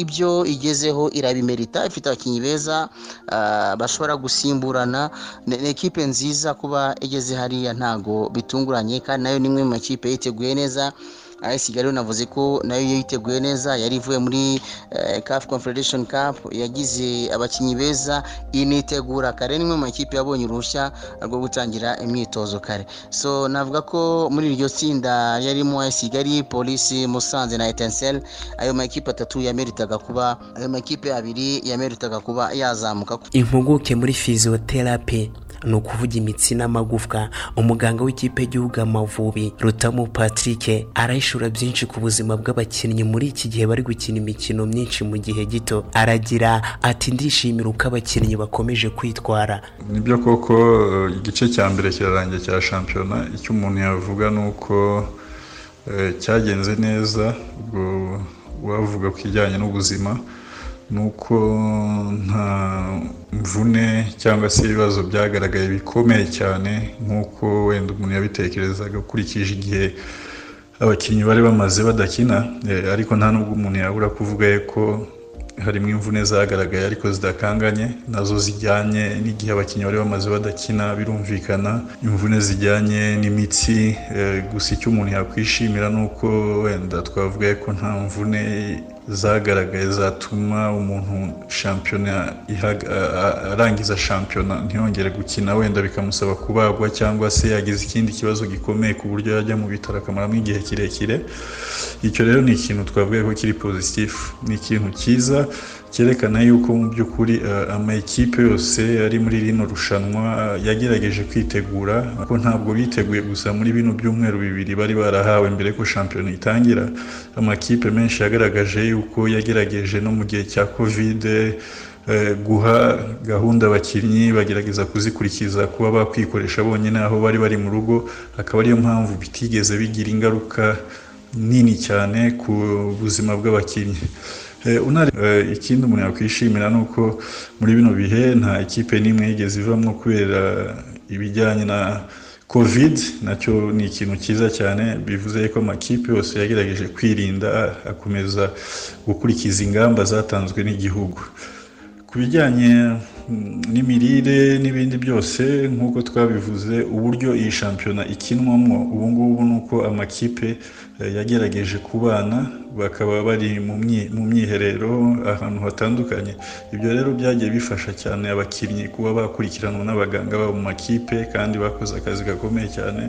ibyo igezeho irabimerita ifite abakinnyi beza ah, bashobora gusimburana. Ni ekipe nziza kuba igeze hariya ntago bitunguranye kandi na yo ni imwe mu makipe yiteguye neza. AS Kigali navuze ko na yo yiteguye neza yari ivuye muri eh, CAF Confederation Cup yagize abakinnyi beza initegura kare. Ni imwe mu makipe yabonye uruhushya rwo gutangira imyitozo kare. So navuga ko muri iryo tsinda yarimo AS Kigali Polisi Musanze na Etincelle ayo makipe atatu yameritaga kuba ayo makipe abiri yameritaga kuba yazamuka impuguke muri fiziyoterapi ni ukuvuga imitsi n'amagufwa. Umuganga w'ikipe y'igihugu amavubi rutamu patrick arahishura byinshi ku buzima bw'abakinnyi muri iki gihe bari gukina imikino myinshi mu gihe gito. Aragira ati ndishimira uko abakinnyi bakomeje kwitwara. Nibyo koko igice cya mbere kirarangiye cya shampiyona. Icyo umuntu yavuga ni uko eh, cyagenze neza ubwo wavuga ku kijyanye n'ubuzima ni uko nta mvune cyangwa se ibibazo byagaragaye bikomeye cyane nk'uko wenda umuntu yabitekerezaga ukurikije igihe abakinnyi bari bamaze badakina. Eh, ariko nta nubwo umuntu yabura kuvuga ko harimo imvune zagaragaye ariko zidakanganye na zo zijyanye n'igihe abakinnyi bari bamaze badakina birumvikana. Imvune zijyanye n'imitsi eh, gusa icyo umuntu yakwishimira ni uko wenda twavuga ko nta mvune zagaragaye zatuma umuntu shampiyona arangiza shampiyona ntiyongere gukina wenda bikamusaba kubagwa cyangwa se yagize ikindi kibazo gikomeye ku buryo yajya mu bitaro akamaramo igihe kirekire. Icyo rero ni ikintu twavuga ko kiri pozitifu ni ikintu cyiza. Cyerekana yuko mu by'ukuri eh, amakipe yose ari muri rino rushanwa eh, yagerageje kwitegura ko ntabwo biteguye gusa muri bino byumweru bibiri bari barahawe mbere ko shampiyona itangira. Amakipe menshi yagaragaje yuko yagerageje no mu gihe cya kovide eh, guha gahunda abakinnyi bagerageza kuzikurikiza kuba bakwikoresha bonyine aho bari bari mu rugo. Akaba ariyo mpamvu bitigeze bigira ingaruka nini cyane ku buzima bw'abakinnyi. Ikindi umuntu yakwishimira ni uko muri bino bihe nta ikipe n'imwe yigeze ivamo kubera ibijyanye na covid. Nacyo ni ikintu cyiza cyane bivuze ko amakipe yose yagerageje kwirinda akomeza gukurikiza ingamba zatanzwe n'igihugu. Ku bijyanye mm, n'imirire n'ibindi byose nk'uko twabivuze uburyo iyi shampiyona ikinwamo ubu ngubu ni uko amakipe eh, yagerageje kubana bakaba bari mu myi- mu myiherero ahantu hatandukanye. Ibyo rero byagiye bifasha cyane abakinnyi kuba bakurikiranwa n'abaganga babo mu makipe kandi bakoze akazi gakomeye cyane.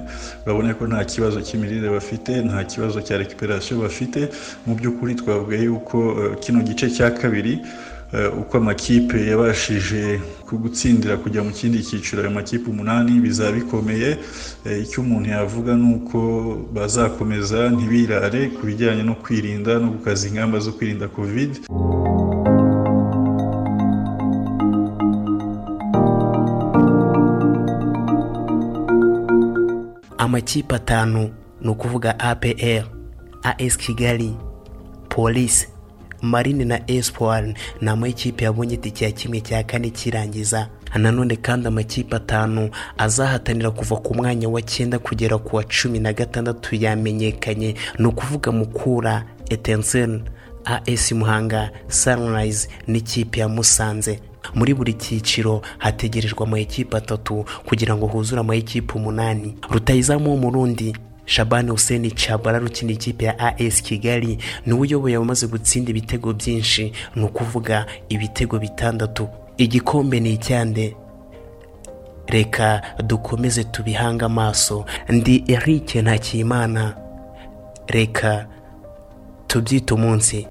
Babone ko nta kibazo cy'imirire bafite nta kibazo cya recuperation bafite. Mu by'ukuri twavuga yuko eh, kino gice cya kabiri eh, uko amakipe yabashije gutsindira kujya mu kindi cyiciro ayo makipe umunani bizaba bikomeye. Eh, icyo umuntu yavuga ni uko bazakomeza ntibirare ku bijyanye no kwirinda no gukaza ingamba zo kwirinda covid. Amakipe atanu ni ukuvuga apr as kigali polisi marine na espoir. Ni amakipe yabonye itike ya kimwe cya kane kirangiza. Nanone kandi amakipe atanu azahatanira kuva ku mwanya wa cyenda kugera ku wa cumi na gatandatu yamenyekanye. Ni ukuvuga mukura etenseni as muhanga sunrise n'ikipe ya musanze. Muri buri cyiciro hategerejwe amakipe atatu kugira ngo huzure amakipe umunani. Rutayizamu w'umurundi. Shabani hussein cabara ukina ikipe ya as kigali ni we uyoboye abamaze gutsinda ibitego byinshi. Ni ukuvuga ibitego bitandatu. Igikombe ni icyande. Reka dukomeze tubihange amaso. Ndi eric ntakiyimana reka tubyite umunsi.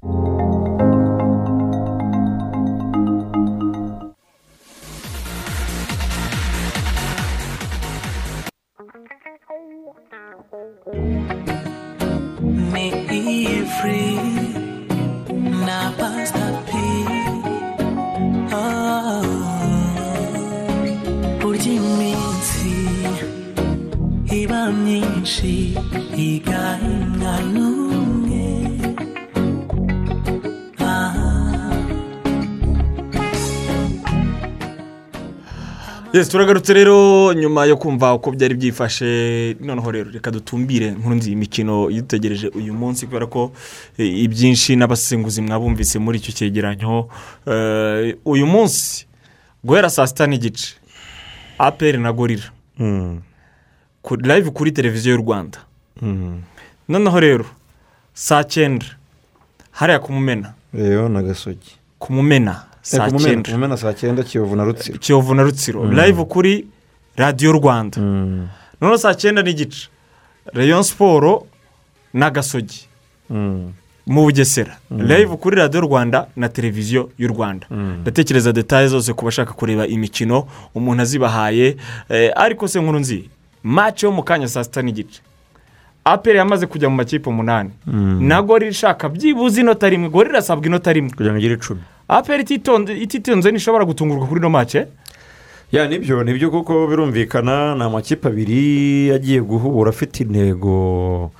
Yesi turagarutse rero nyuma yo kumva uko byari byifashe noneho rero reka dutumbire nkunzi imikino idutegereje uyu munsi kubera ko eh, ibyinshi n'abasenguzi mwabumvise muri icyo cyegeranyo. Eh, uyu munsi guhera saa sita n'igice aperi na gorira Ku- live kuri televiziyo y'u rwanda. Noneho rero saa cyenda hariya ku mumena. Rero na gasogi ku mumena. Saa cyenda ku mumena saa cyenda kiyovu na rutsiro. Kiyovu na rutsiro. Mm. live kuri radiyo rwanda. Noneho saa cyenda n'igice rayon siporo na gasogi. Mu bugesera. Mm. live kuri radiyo rwanda na televiziyo y'u rwanda. Ndatekereza detaye zose ku bashaka kureba imikino umuntu azibahaye. Eh, ariko se nkuru nzi mace yo mu kanya saa sita n'igice aperi yamaze kujya mu makipe umunani. Mm. na gorira ishaka. Byibuze inota rimwe. Gorira irasabwa inota rimwe. Kugira ngo igire icumi. Aperi ititonze ititonze ntishobora gutungurwa kuri ino mace ya ni byo ni byo kuko birumvikana. Ni amakipe abiri agiye guhura afite intego.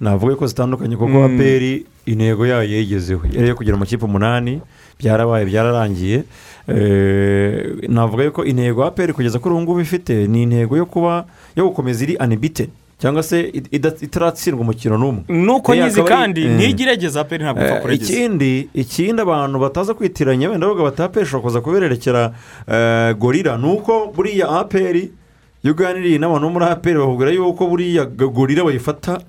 Navuga ko zitandukanye kuko Mm. aperi intego yayo yegezeho yari kugira amakipe umunani byarabaye byararangiye. Eh, navuga yuko intego aperi kugeza kuri ubu ngubu ifite ni intego yo kuba yo gukomeza iri anibite cyangwa se itaratsindwa umukino n'umwe. Nuko nyizi kandi eh. ntigiregeza aperi ntabwo ipfa Eh, kuregeza. ikindi ikindi abantu bataza kwitiranya wenda bavuga bati aperi ishobora kuza kubererekera eh, gorira ni uko buriya aperi iyo uganiriye n'abantu bo muri aperi bakubwira yuko buriya gorira bayifata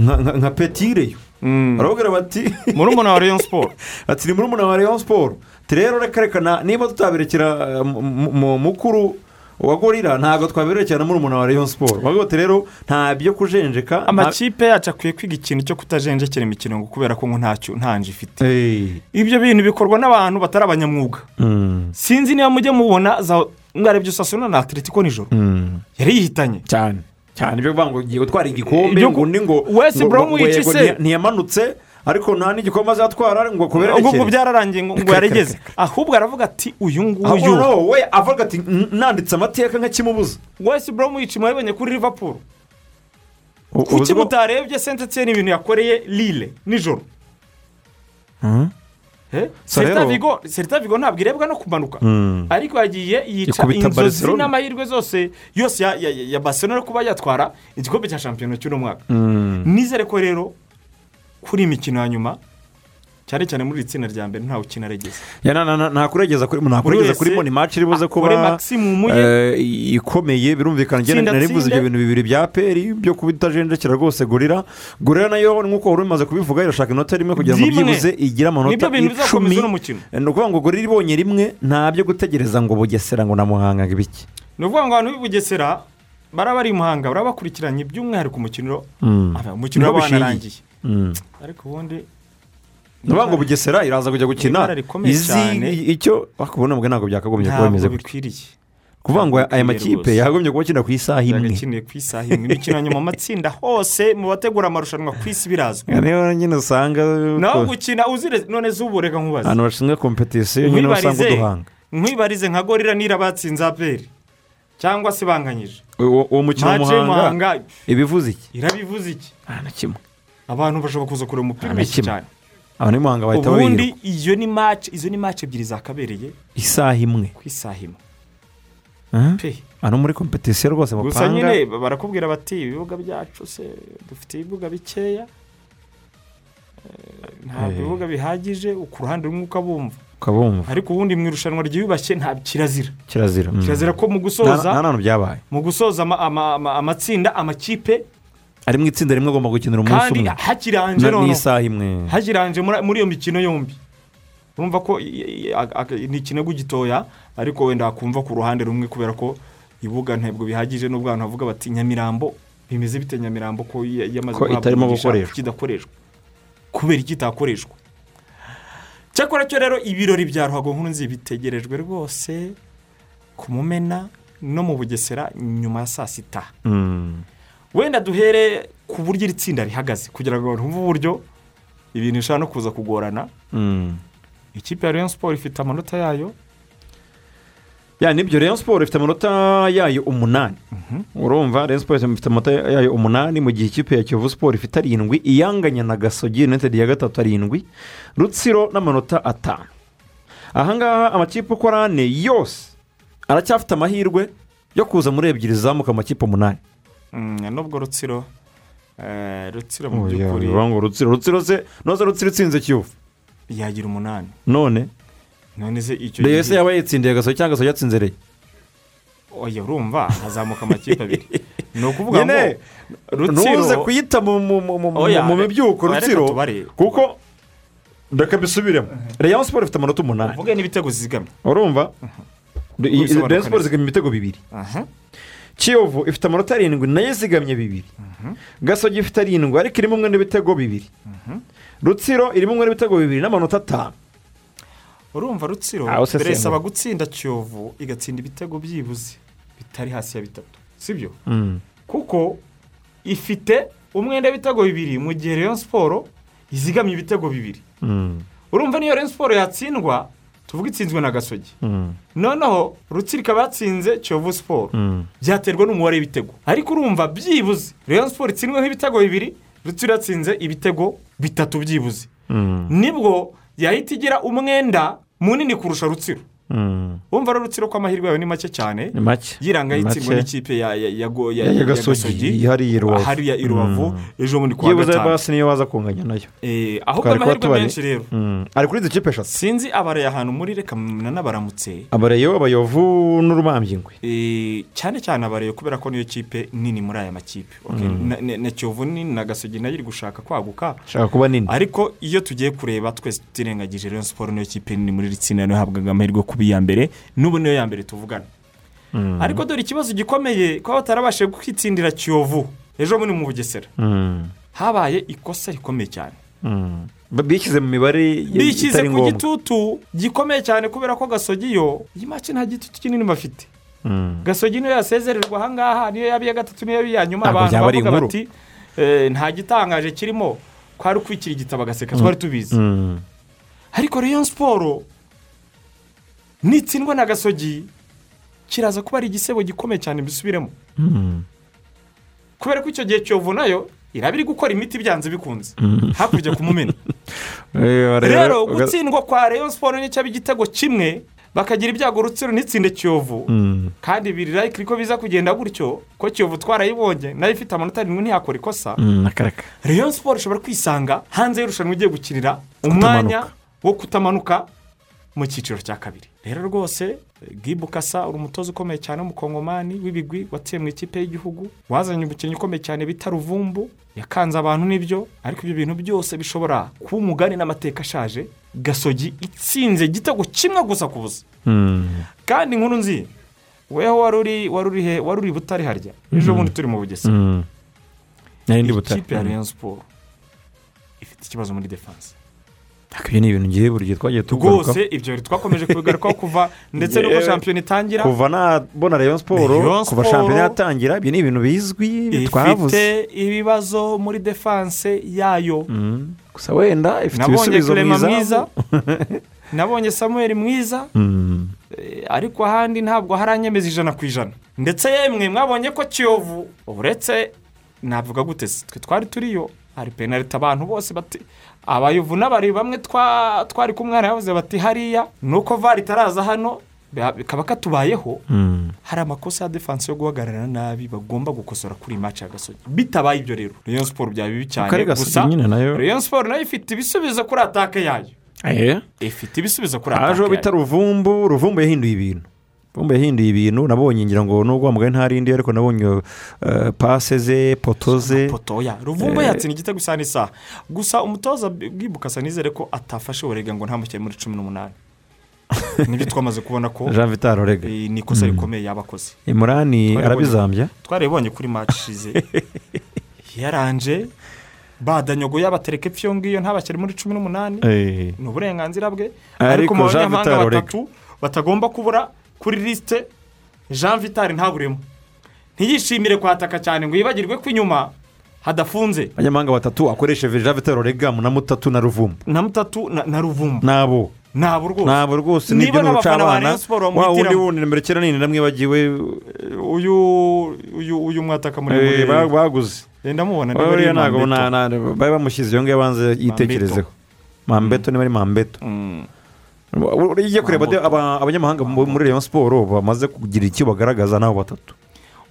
nka- petireyo. Barababwira bati murumuna wa rayon siporo ati ni murumuna wa rayon siporo rero reka reka niba tutaberekera eh, mu- mu- mu- mukuru uwa gorira ntabwo twabererekana muri umuntu wa rayon siporo bagote rero nta byo kujenjeka amakipe yacu akwiye kwiga ikintu cyo kutajenjekera imikino ngo kubera ko ntacyo ntanje ifite ibyo bintu bikorwa n'abantu batari abanyamwuga sinzi niba mujye mubona za mwarebye usasuna na atletico nijoro yari yihitanye cyane cyane ibyo kuvuga ngo ugiye gutwara igikombe ngo undi ngo West ngo- Brom ngo yica yego se. ntiya- ntiyamanutse ariko nta n'igikombe azatwara ngo kuberekere ubwo byararangiye ngo yaregeze ahubwo aravuga ati uyu nguyu. We avuga ati "N- nanditse amateka nkakimubuza wesi boromu yica wabonye kuri U- kuki mutarebye sentetse ibintu yakoreye lille nijoro? Mhm. Eh? So Celta rero- Vigo Celta Vigo ntabwo irebwa no kumanuka. Mm. ariko yagiye yica inzozi n'amahirwe zose yose ya, ya, ya Barcelona yo kuba yatwara igikombe cya shampiyona cy'uno mwaka. Mm. nizere ko rero kuri iyi mikino ya nyuma cyane cyane muri iri tsinda rya mbere ntawe ukina aregeza ntakuregeza kuri moni maci iri buze kuba eh, ikomeye birumvikana mvuze tsinde. ibyo bintu bibiri bya peri byo kuba itajenjekera rwose gorira gorira na yo nk'uko wari umaze kubivuga irashaka inota rimwe kugira ngo byibuze igire amanota icumi mukino. ni ukuvuga ngo gorira ibonye rimwe nta byo gutegereza ngo bugesera ngo na muhanga ngo ibiki ni ukuvuga ngo abantu b'i bugesera baraba bari i muhanga baraba bakurikiranye by'umwihariko umukino Mm. aba- umukino Niho waba bishingiye. wanarangiye Mm. Ariko ubundi ni ukuvuga ngo bugesera iraza kujya gukina. Izi icyo bakubona mbwe ntabwo byakagombye kuba bimeze bikwiriye. Kuvuga ngo aya makipe rwose. yakagombye kuba akina ku isaha imwe. Yagakeneye ku isaha imwe. Imikino nyuma mu matsinda hose mu bategura amarushanwa ku isi birazwi. Niyo nyine usanga naho gukina uzire none zubu reka nkubaze. Ahantu bashinzwe kompetisiyo nyine usanga uduhanga. nkwibarize nka gorira nira batsinze aperi cyangwa se banganyije. Uwo mukino Muhanga. ibivuze iki? Irabivuze iki? Nta na kimwe. Abantu bashobora kuza kureba umupira nta kimwe cyane. Ubundi iyo ni match izo ni match ebyiri zakabereye. Isaha imwe. Ku isaha imwe. Hano muri kompetisiyo rwose gusa bapanga nyine barakubwira bati ibibuga byacu se dufite ibibuga bikeya. Eh, ntabwo Eh. ibibuga bihagije ku ruhande rumwe ukabumva. Ukabumva. Ariko ubundi mu irushanwa ryiyubashye nta kirazira. Kirazira mm. kirazira ko mu nta gusoza nta mu gusoza ama- ama- ama- amatsinda amakipe ari mu itsinda rimwe agomba gukinira umunsi kandi umwe hakiranje Na- noneho n'isaha imwe hakiranje muri iyo mikino yombi urumva ko ni ikinogo gitoya ariko wenda wakumva ku ruhande rumwe kubera ko ibibuga ntabwo bihagije n'ubwo abantu bavuga bati nyamirambo bimeze bite nyamirambo ko ya- yamaze guhabwa itarimo umugisha gukoreshwa. kidakoreshwa kubera iki itakoreshwa cyakora cyo rero ibirori bya ruhago nkuru nzi bitegerejwe rwose ku mumena no mu bugesera nyuma ya saa sita. Wenda duhere ku buryo iri tsinda rihagaze kugira ngo bumve uburyo ibintu bishobora no kuza kugorana. Mm. ikipe ya Rayon siporo ifite amanota yayo. Ya ni byo Rayon siporo ifite amanota yayo umunani. Urumva Rayon siporo ifite amanota yayo umunani mu gihe ikipe ya kiyovu siporo ifite arindwi iyanganya na gasogi united ya gatatu arindwi rutsiro n'amanota atanu. Ahangaha amakipe uko ari ane yose aracyafite amahirwe yo kuza muri ebyiri zizamuka amakipe umunani. Nubwo rutsiro rutsiro mu by'ukuri rutsiro rutsiro se noze rutsiro itsinze kiyovu yagira umunani none none se icyo reyo se yaba yitsindiye gasogi cyangwa gasogi yatsinze reyo oya urumva hazamuka amakipe abiri ni ukuvuga ngo ntuze kuyita mu mibyuko rutsiro kuko reka bisubiremo reyo siporo ifite amanota umunani uvuge n'ibitego zigamye urumva reyo siporo zigamye ibitego bibiri aha kiyovu ifite amanota arindwi na yo zigamye bibiri. Gasogi ifite arindwi ariko irimo umwe n'ibitego bibiri. Rutsiro irimo umwe n'ibitego bibiri n'amanota atanu. Urumva rutsiro usesengura. biresaba gutsinda kiyovu igatsinda ibitego byibuze bitari hasi ya bitatu. Sibyo? Mm. kuko ifite umwenda w'ibitego bibiri mu gihe Rayon siporo izigamye ibitego bibiri. Mm. urumva niyo Rayon siporo yatsindwa tuvuga itsinzwe na gasogi Mm. noneho rutsiro ikaba yatsinze kiyovu siporo Mm. byaterwa n'umubare w'ibitego ariko urumva byibuze Rayon siporo itsindweho ibitego bibiri rutsiro yatsinze ibitego bitatu byibuze Mm. ni bwo yahita igira umwenda munini kurusha rutsiro. Wumva rero rutsiro ko amahirwe yawe ni make cyane. Ni make. Yiranga yitsindwa n'ikipe ya Gasogi, hariya i Rubavu. Mm. ejo bundi yibuze gatanu. basi niyo waza kunganya na yo. Eh, ahubwo amahirwe menshi rero. Mm. ari kuri izi kipe eshatu. Sinzi abaraye ahantu muri reka nanabaramutse. Abareyo abayovu n'urubambyi ingwe. Eh, cyane cyane abaraye kubera ko niyo kipe nini muri aya makipe. Mm. na- kiyovu nini na gasogi na yo iri gushaka kwaguka. Ishaka kuba nini. Ariko iyo tugiye kureba twese tutirengagije Rayon siporo niyo kipe nini muri iri tsinda niyo ihabwaga amahirwe yo kuba iya mbere n'ubu niyo ya mbere tuvugana. Mm. ariko dore ikibazo gikomeye kuba batarabashije kwitsindira kiyovu ejo bundi mu bugesera Mm. habaye ikosa rikomeye cyane. Mm. Bishyize mu mibare bishyize ku gitutu gikomeye cyane kubera ko gasogi yo iyi maci nta gitutu kinini bafite. Gasogi niyo yasezererwa ahangaha niyo yaba iya gatatu niyo yaba iya nyuma abantu bavuga bati "Eh, nta gitangaje kirimo. Kwari ukwikira igitabo agaseka twari tubizi. Ariko Rayon siporo nitsindwa na gasogi. Kiraza kuba ari igisebo gikomeye cyane bisubiremo Mm. kubera ko icyo gihe kiyovu na yo iraba iri gukora imiti byanze bikunze. Mm. hakurya ku mumena. Eh, rero uga- gutsindwa kwa Rayon siporo n'icyaba igitego kimwe bakagira ibyago rutsiro ntitsinde kiyovu. Mm. kandi biri like ko biza kugenda gutyo ko kiyovu twarayibonye na yo ifite amanota arindwi ntiyakora ikosa. Rayon siporo ishobora kwisanga hanze y'irushanwa igiye gukinira umwanya wo kutamanuka. Mu cyiciro cya kabiri. Rero rwose gibu kasa uri umutoza ukomeye cyane w'umukongomani w'ibigwi watuye mu ikipe y'igihugu wazanye umukinnyi ukomeye cyane bita ruvumbu yakanze abantu n'ibyo ariko ibyo bintu byose bishobora kuba umugani n'amateka ashaje. Gasogi itsinze igitego kimwe gusa ku busa. Mm. kandi inkuru nzi weho wari uri wari uri he wari uri butare harya? Ejo bundi turi mu bugesera. Mm. butare. ikipe ya siporo ifite ikibazo muri defanse ibyo ni ibintu ngiye buri gihe twagiye tugarukaho rwose ibyo twakomeje kubigarukaho kuva ndetse Yewe. shampiyona itangira kuva nabona rayon siporo kuva shampiyona yatangira ibyo ni ibintu bizwi twavuze ifite ibibazo muri defanse yayo Mm. gusa wenda ifite nabonye ibisubizo mwiza nabonye samuel mwiza Mm. Eh, ariko ahandi ntabwo haranyemeza ijana ku ijana ndetse yemwe mwabonye ko kiyovu uretse navuga gute twe twari turiyo hari penaliti abantu bose bati. Abayovu n'abari bamwe twa- twari kumwe yavuze bati hariya ni uko vari itaraza hano ba- kaba katubayeho Mm. hari amakosa ya defanse yo guhagarara nabi bagomba gukosora kuri iyi maci ya gasogi. Bitabaye ibyo rero. Rayon siporo byaba bibi cyane gusa Rayon siporo na yo ifite ibisubizo kuri atake yayo. Eh. ifite ibisubizo kuri hajeho atake bita yayo. Ruvumbu ruvumbu yahinduye ibintu. Ruvumbu yahinduye ibintu nabonye ngira ngo nubwo wamugani nta rindi ariko nabonye eh, pase ze poto ze. potoya ruvumbu Eh. yatsinda igitego isa n'isaha. Gusa umutoza bwibukasa nizere ko atafashe urega ngo ntamushyire muri cumi n'umunani. Nibyo twamaze kubona ko jean vital orega. Eh, ni ikosa Mm. rikomeye yaba akoze imurani arabizambya? twarabibonye kuri maci ishize yaranje badanyogo yabatereka epfo iyo ngiyo ntabashyire muri cumi n'umunani. Ni uburenganzira bwe. Ariko mu banyamahanga batatu batagomba kubura kuri lisite jean vital ntaburemo ntiyishimire kwataka cyane ngo yibagirwe ko inyuma hadafunze abanyamahanga batatu akoresheje jean vital orega na mutatu na ruvumbu na mutatu na, ruvumbu nabo nabo rwose nabo rwose ni byo Rayon Sport wa wundi wundi nimero icyenda nini namwibagiwe uyu uyu uyu mwataka eh, muremure ba- baguze yenda mubona niba uriya ari ntabwo bari bamushyize iyo ngiyo abanza yitekerezeho mambeto niba ari mambeto Ugiye kureba abanyamahanga mu- muri rayon siporo bamaze kugira icyo bagaragaza n'abo batatu.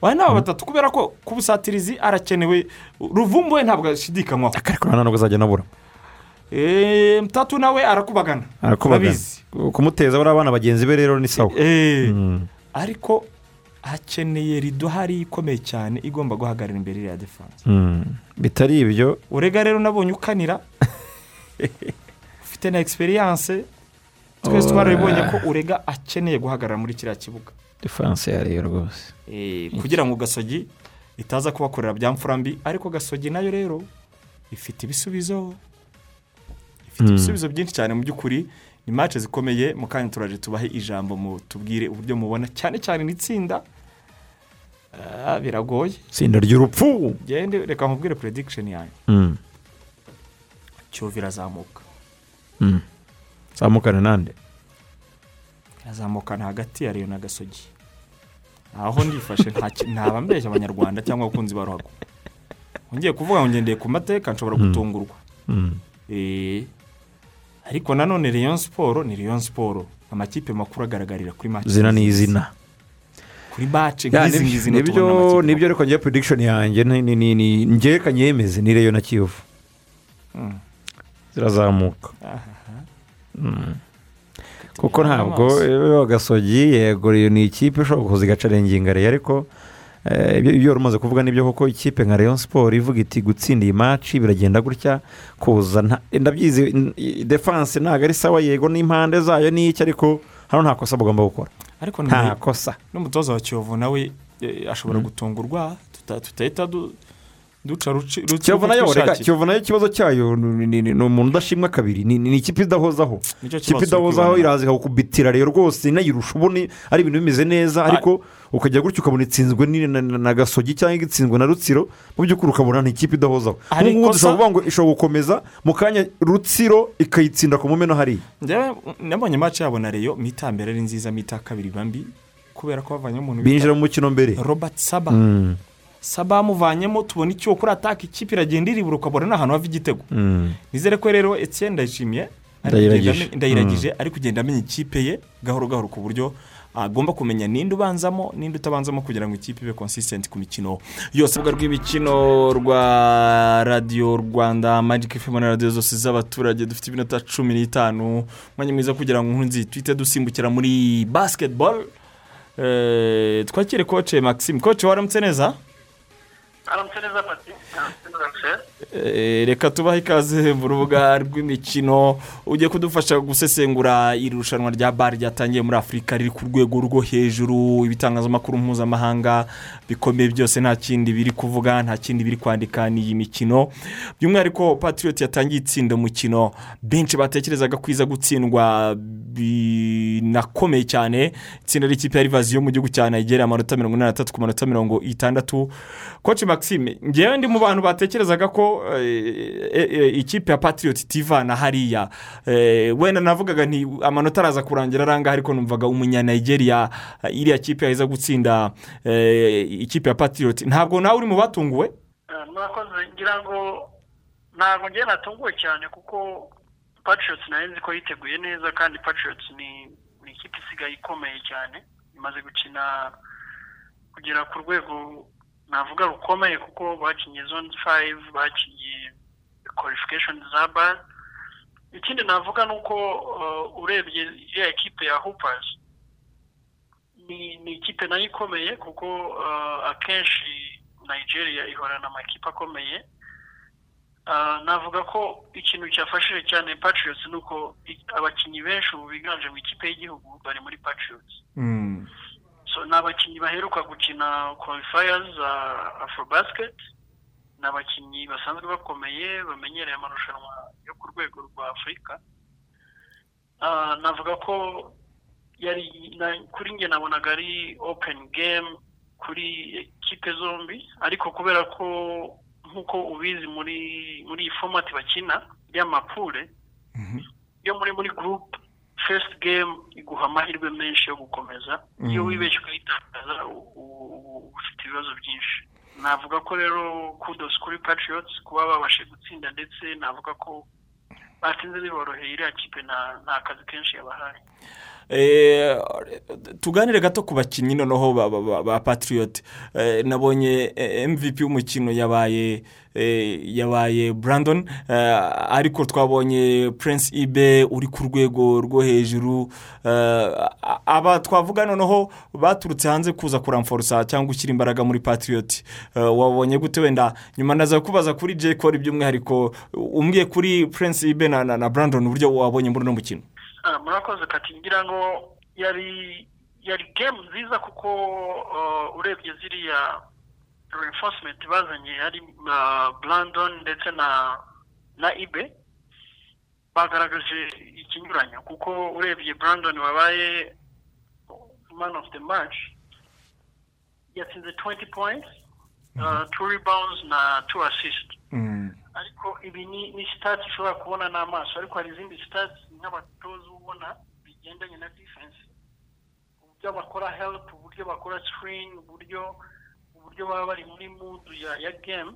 Aba ni batatu kubera ko ku busatirizi arakenewe. Ruvumbu we ntabwo ashidikanywaho ariko nta nubwo azajya anabura. Eh, mutatu nawe arakubagana. Arakubagana. Urabizi. kumuteza bariya abana bagenzi be rero ni sawa. Eh, Mm. ariko hakeneye rido hari ikomeye cyane igomba guhagarara imbere ya defanse Mm. bitari ibyo. Urega rero nabonye ukanira. Ufite na egisperiyanse twese Oh, twarabibonye ko urega akeneye guhagarara muri kiriya kibuga. Defanse yariyo rwose. Eh, kugira ngo gasogi itaza kubakorera bya mfura mbi ariko gasogi na yo rero ifite ibisubizo ifite Mm. ibisubizo byinshi cyane mu by'ukuri. Ni mace zikomeye mu kanya turaje tubahe ijambo mu tubwire uburyo mubona cyane cyane n'itsinda Ah, biragoye. Itsinda ry'urupfu. Gende reka nkubwire prediction yanjye Mm. kiyovu zamukane nande. Irazamukana hagati ya reyo na gasogi. Aho ndifashe ntaba mbeshya abanyarwanda cyangwa abakunzi ba ruhago. Ngiye kuvuga ngo ngendeye ku mateka nshobora Mm. gutungurwa. Mm. Eh, ariko nanone Rayon siporo ni Rayon siporo amakipe makuru agaragarira kuri maci izina ni izina kuri maci nk'izi nibyo- ngizi ni byo ni byo ariko ngewe prediction yanjye ni- ni- ni- ni- reyo na kiyovu. Zirazamuka. Mm. Kuko ntabwo gasogi yego iyo ni ikipe ishobora kuza igacarenginga reyo ariko ibyo wari umaze kuvuga ni byo koko ikipe nka rayon siporo ivuga iti gutsinda iyi maci biragenda gutya kuza ndabyizi defanse ntabwo ari sawa yego n'impande zayo n'iki ariko hano nta kosa bagomba gukora nta kosa n'umutoza wa kiyovu nawe ashobora gutungurwa tuta- tutahita duca ruci kiyovu na yo reka twishakiye. kiyovu na yo ikibazo cyayo ni- umuntu udashimwa kabiri ni ikipe idahozaho ikipe idahozaho iraza ikagukubitira rero rwose inayirusha ubone ari ibintu bimeze neza ariko ukajya gutya ukabona itsinzwe na- gasogi cyangwa itsinzwe na rutsiro mu by'ukuri ukabona ni ikipe idahozaho nk'ubu dushobora kuvuga ngo ishobora gukomeza mu kanya rutsiro ikayitsinda ku mumena hariya nabonye match yabo na reyo mita mbere ari nziza mita kabiri iba mbi kubera ko bavanye umuntu binjira mu mukino mbere robert saba Mm. Saba bamuvanyemo tubona icyo kuri ataka ikipe iragenda iribura ukabona ni ahantu hava igitego. Mm. nizere ko rero etienne ndayishimiye Ndayiragije. ndayiragije ari kugenda amenya ikipe ye gahoro gahoro ku buryo agomba kumenya ninde ubanzamo ninde utabanzamo kugira ngo ikipe ibe consistent ku mikino yose. Urubuga rw'imikino rwa radiyo rwanda magic fm na radiyo zose z'abaturage dufite iminota cumi n'itanu. Umwanya mwiza kugira ngo nkunzi tuhite dusimbukira muri basketball. Eh, twakire koce maxime. Koce waramutse neza? Aramutse neza pati Eh, reka tubahe ikaze mu rubuga rw'imikino ujye kudufasha gusesengura iri rushanwa rya bari ryatangiye muri afurika riri ku rwego rwo hejuru. Ibitangazamakuru mpuzamahanga bikomeye byose nta kindi biri kuvuga nta kindi biri kwandika ni iyi mikino. By'umwihariko patriot yatangiye itsinda umukino benshi batekerezaga ko iza gutsindwa binakomeye cyane. Itsinda ry'ikipe ya rivazi yo mu gihugu cya nigeria amanota mirongo inani n'atatu ku manota mirongo itandatu. Koci maxime ngewe ndi mu bantu batekerezaga ko eh, eh, eh, ikipe ya patriot itivana hariya. Wenda navugaga nti amanota araza kurangira arangaha ariko numvaga umunyanigeria eh, iriya kipe yahiza gutsinda ikipe ya patriot. Ntabwo nawe uri mu batunguwe? Murakoze. Ngira ngo ntabwo ngiye natunguwe cyane kuko patriots na yo nzi ko yiteguye neza kandi patriots ni ni ikipe isigaye ikomeye cyane imaze gukina kugera ku rwego navuga rukomeye kuko bakinnye zone fayive bakinnye qualification za bar. Ikindi navuga ni uko eh, urebye iriya ekipe ya hoopers ni ikipe na yo ikomeye kuko eh, akenshi nigeria ihorana amakipe akomeye. Ah, navuga ko ikintu cyafashije cyane patriots ni uko abakinnyi benshi ubu biganje mu ikipe y'igihugu bari muri patriots. So ni abakinnyi baheruka gukina qualifiers za afrobasket ni abakinnyi basanzwe bakomeye bamenyereye amarushanwa yo ku rwego rwa afurika Ah, navuga ko yari na- kuri njye nabonaga ari open game kuri kipe zombi ariko kubera ko nk'uko ubizi muri muri iyi fomati bakina y'amapure yo muri muri gurupe fesiti gemu iguha amahirwe menshi yo gukomeza. Iyo Mhm. wibeshye ukayitakaza ufite ibibazo byinshi. Navuga ko rero kudosi kuri patriots kuba babashe gutsinda ndetse navuga ko batsinze biboroheye iriya kipe nta kazi kenshi yabahaye. Tuganire gato ku bakinnyi noneho ba- patriot. Eh, nabonye eh, mvp w'umukino yabaye eh, yabaye brandon. Eh, ariko twabonye prince ibe uri ku rwego rwo hejuru. Eh, aba twavuga noneho baturutse hanze kuza kuramforosa cyangwa gushyira imbaraga muri patriot. Eh, wabonye gute wenda? Nyuma ndaza kubaza kuri j cole by'umwihariko umbwiye kuri prince ibe na, brandon uburyo wabonye muri uno mukino? Murakoze kati ngira ngo yari yari game nziza kuko uh, urebye ziriya reinforcement bazanye hari brandon ndetse na na ibe bagaragaje ikinyuranyo kuko urebye brandon wabaye man of the match yatsinze 20 points uh, two rebounds na two assists. Ariko ibi ni ni sitati ushobora kubona n'amaso. Ariko hari izindi sitati nk'abatoza ubona bigendanye na defense. Uburyo bakora help uburyo bakora screen uburyo uburyo baba bari muri mudu ya ya game.